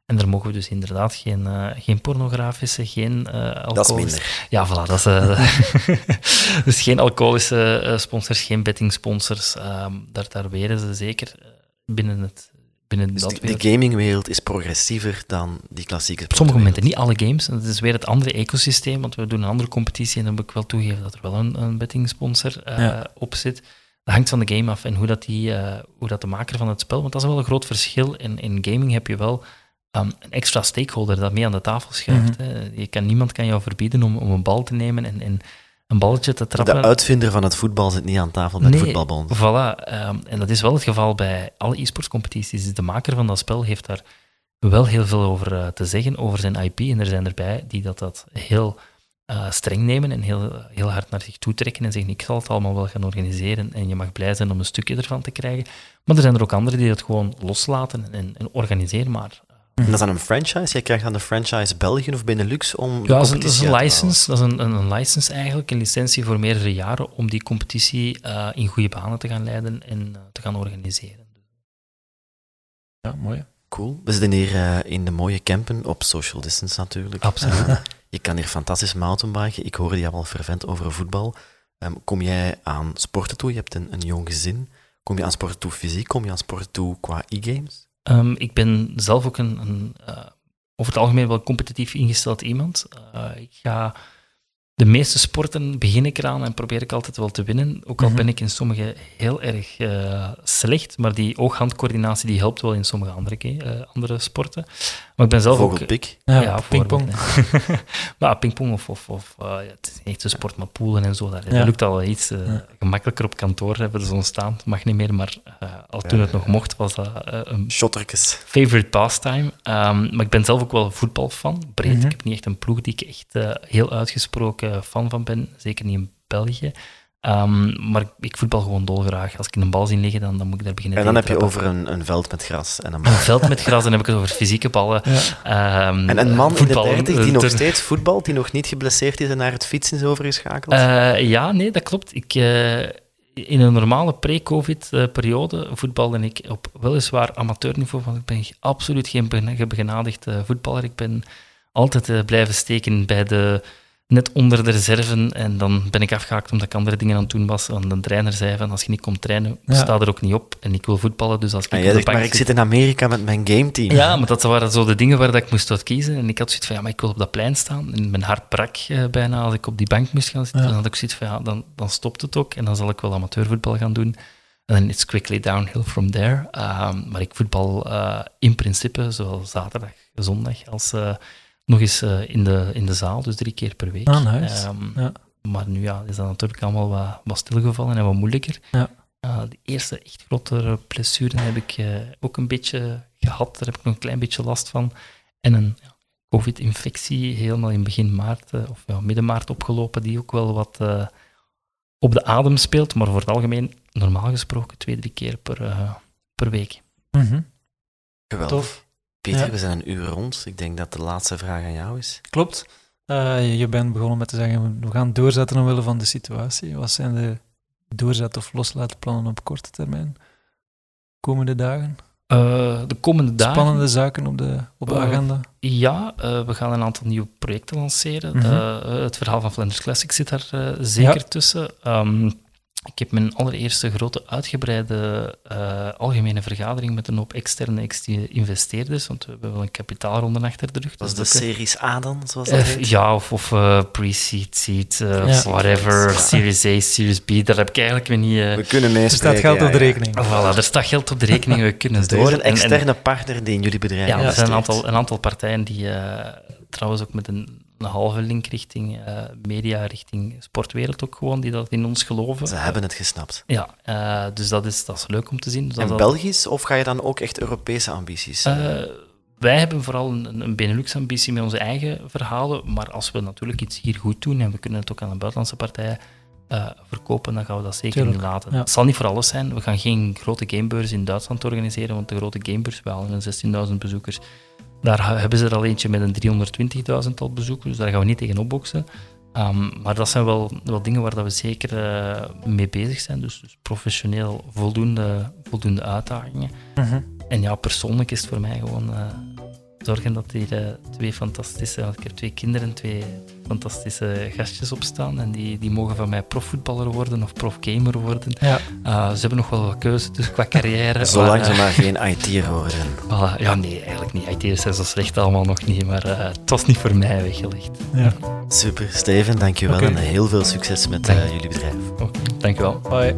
En daar mogen we dus inderdaad geen, eh, geen pornografische, geen eh alcoholische... dat is minder. Ja, voilà. Dat is, eh, dus geen alcoholische eh, sponsors, geen bettingsponsors. ehm daar, daar weren ze zeker eh, binnen, het, binnen Dus dat de, wereld. de gamingwereld is progressiever dan die klassieke Op sommige momenten, niet alle games. En Dat is weer het andere ecosysteem, want we doen een andere competitie en dan moet ik wel toegeven dat er wel een, een bettingsponsor eh, Ja. op zit. Dat hangt van de game af en hoe dat, die, eh, hoe dat de maker van het spel... Want dat is wel een groot verschil. In, in gaming heb je wel een extra stakeholder dat mee aan de tafel schuift. Mhm. Je kan, niemand kan jou verbieden om, om een bal te nemen en, en een balletje te trappen. De uitvinder van het voetbal zit niet aan tafel bij de voetbalbond. Voilà. ehm, en dat is wel het geval bij alle e-sportcompetities. De maker van dat spel heeft daar wel heel veel over eh, te zeggen, over zijn IP. En er zijn erbij die dat, dat heel eh, streng nemen en heel, heel hard naar zich toe trekken en zeggen ik zal het allemaal wel gaan organiseren en je mag blij zijn om een stukje ervan te krijgen. Maar er zijn er ook anderen die dat gewoon loslaten en, en organiseren maar. En dat is dan een franchise? Jij krijgt dan de franchise België of Benelux om de Ja, dat is een, dat is competitie een license, dat is een, een, een license eigenlijk, een licentie voor meerdere jaren om die competitie eh, in goede banen te gaan leiden en eh, te gaan organiseren. Ja, mooi. Cool. We zitten hier eh, in de mooie campen, op social distance natuurlijk. Absoluut. Je kan hier fantastisch mountainbiken. Ik hoorde jou al fervent over voetbal. Ehm, kom jij aan sporten toe? Je hebt een, een jong gezin. Kom je aan sporten toe fysiek? Kom je aan sporten toe qua e-games? Ehm, ik ben zelf ook een, een eh, over het algemeen wel competitief ingesteld iemand. Eh, ik ga de meeste sporten begin ik eraan en probeer ik altijd wel te winnen. Ook al Mhm. ben ik in sommige heel erg eh, slecht, maar die oog-handcoördinatie die helpt wel in sommige andere, eh, andere sporten. Maar ik ben zelf ook... Vogelpik. Ja, Ja, pingpong. maar pingpong of, of, of eh, het is niet echt een sport, maar poelen en zo, dat, dat Ja. lukt al iets eh, Ja. gemakkelijker op kantoor hebben ze ontstaan. Het mag niet meer, maar eh, al toen Ja, het nog mocht, was dat eh, een Shotterkes. favorite pastime. Ehm, maar ik ben zelf ook wel voetbalfan, breed. Mhm. Ik heb niet echt een ploeg die ik echt eh, heel uitgesproken fan van ben, zeker niet in België. Ehm, maar ik voetbal gewoon dolgraag. Als ik een bal zie liggen, dan, dan moet ik daar beginnen En dan heb je over een, een veld met gras en een veld met gras, dan heb ik het over fysieke ballen. Ja. Ehm, En een man in de voetballen, 30 die nog eh, steeds voetbalt, die nog niet geblesseerd is en naar het fietsen is overgeschakeld. Eh, ja, nee, dat klopt. Ik, eh, in een normale pre-COVID-periode voetbalde ik op weliswaar amateurniveau, want ik ben absoluut geen begenadigd eh, voetballer. Ik ben altijd eh, blijven steken bij de net onder de reserven en dan ben ik afgehaakt omdat ik andere dingen aan het doen was. En de trainer zei van, als je niet komt trainen, Ja. sta er ook niet op. En ik wil voetballen, dus als ik en jij zegt, maar ik zit- in Amerika met mijn gameteam. ja, maar dat waren zo de dingen waar dat ik moest uit kiezen. En ik had zoiets van, ja, maar ik wil op dat plein staan. En mijn hart brak eh, bijna als ik op die bank moest gaan zitten. Ja. Dan had ik zoiets van, ja, dan, dan stopt het ook. En dan zal ik wel amateurvoetbal gaan doen. En dan it's quickly downhill from there. Ehm, maar ik voetbal eh, in principe, zowel zaterdag, zondag, als eh, nog eens eh, in, de, in de zaal. Dus drie keer per week. Ah, nice. Ehm, Ja. Maar nu ja, is dat natuurlijk allemaal wat, wat stilgevallen en wat moeilijker. Ja. Uh, de eerste echt grotere blessure heb ik eh, ook een beetje gehad. Daar heb ik nog een klein beetje last van. En een ja, COVID-infectie helemaal in begin maart, eh, of ja, midden maart opgelopen, die ook wel wat eh, op de adem speelt. Maar voor het algemeen, normaal gesproken, twee, drie keer per, per week. Mhm. Geweldig. Tof. Peter, Ja. we zijn een uur rond. Ik denk dat de laatste vraag aan jou is. Klopt. Eh, je- bent begonnen met te zeggen, we gaan doorzetten omwille van de situatie. Wat zijn de doorzet- of loslaatplannen op korte termijn? Komende dagen? Eh, de komende dagen... Spannende zaken op de, op de Eh, agenda? Ja, eh, we gaan een aantal nieuwe projecten lanceren. Mhm. Het verhaal van Flanders Classic zit daar zeker Ja. tussen. Ehm, ik heb mijn allereerste grote uitgebreide eh, algemene vergadering met een hoop externe ex- investeerders, want we hebben wel een kapitaalronde achter de rug. Dat is de eh, Series A dan, zoals dat eh, heet? ja, of, of pre-seed, seed, Ja. whatever, Ja. Series A, Series B, daar heb ik eigenlijk weer niet... eh, We kunnen Er meespreken. staat geld ja, op de ja. rekening. Voilà, er staat geld op de rekening, we kunnen Dus er door. een En- en- externe partner die in jullie bedrijf ja, er zijn een aantal, een aantal partijen die eh, trouwens ook met een, een halve link richting eh, media, richting sportwereld ook gewoon, die dat in ons geloven. Ze hebben het gesnapt. Ja, eh, dus dat is, dat is leuk om te zien. Dus En dat, Belgisch, of ga je dan ook echt Europese ambities? eh, wij hebben vooral een, een Benelux-ambitie met onze eigen verhalen, maar als we natuurlijk iets hier goed doen en we kunnen het ook aan de buitenlandse partijen eh, verkopen, dan gaan we dat zeker Tuurlijk, niet laten. ja. Het zal niet voor alles zijn. We gaan geen grote gamebeurs in Duitsland organiseren, want de grote gamebeurs, we halen een 16.000 bezoekers. Daar hebben ze er al eentje met een 320.000 tal bezoekers, dus daar gaan we niet tegen opboksen. Ehm, maar dat zijn wel, wel dingen waar dat we zeker eh, mee bezig zijn. Dus, dus professioneel voldoende, voldoende uitdagingen. Mhm. En ja, persoonlijk is het voor mij gewoon eh, zorgen dat hier eh, twee fantastische... Ik heb twee kinderen, twee fantastische gastjes op staan. En die, die mogen van mij profvoetballer worden of profgamer worden. Ja. Eh, ze hebben nog wel wat keuze dus qua carrière. Zolang maar, ze eh, maar geen IT'er worden. voilà. ja, nee, eigenlijk niet. IT'ers zijn zo slecht allemaal nog niet. Maar eh, het was niet voor mij weggelegd. ja. Super, Steven, dankjewel en heel veel succes met eh, jullie bedrijf. Oké, dankjewel. Bye.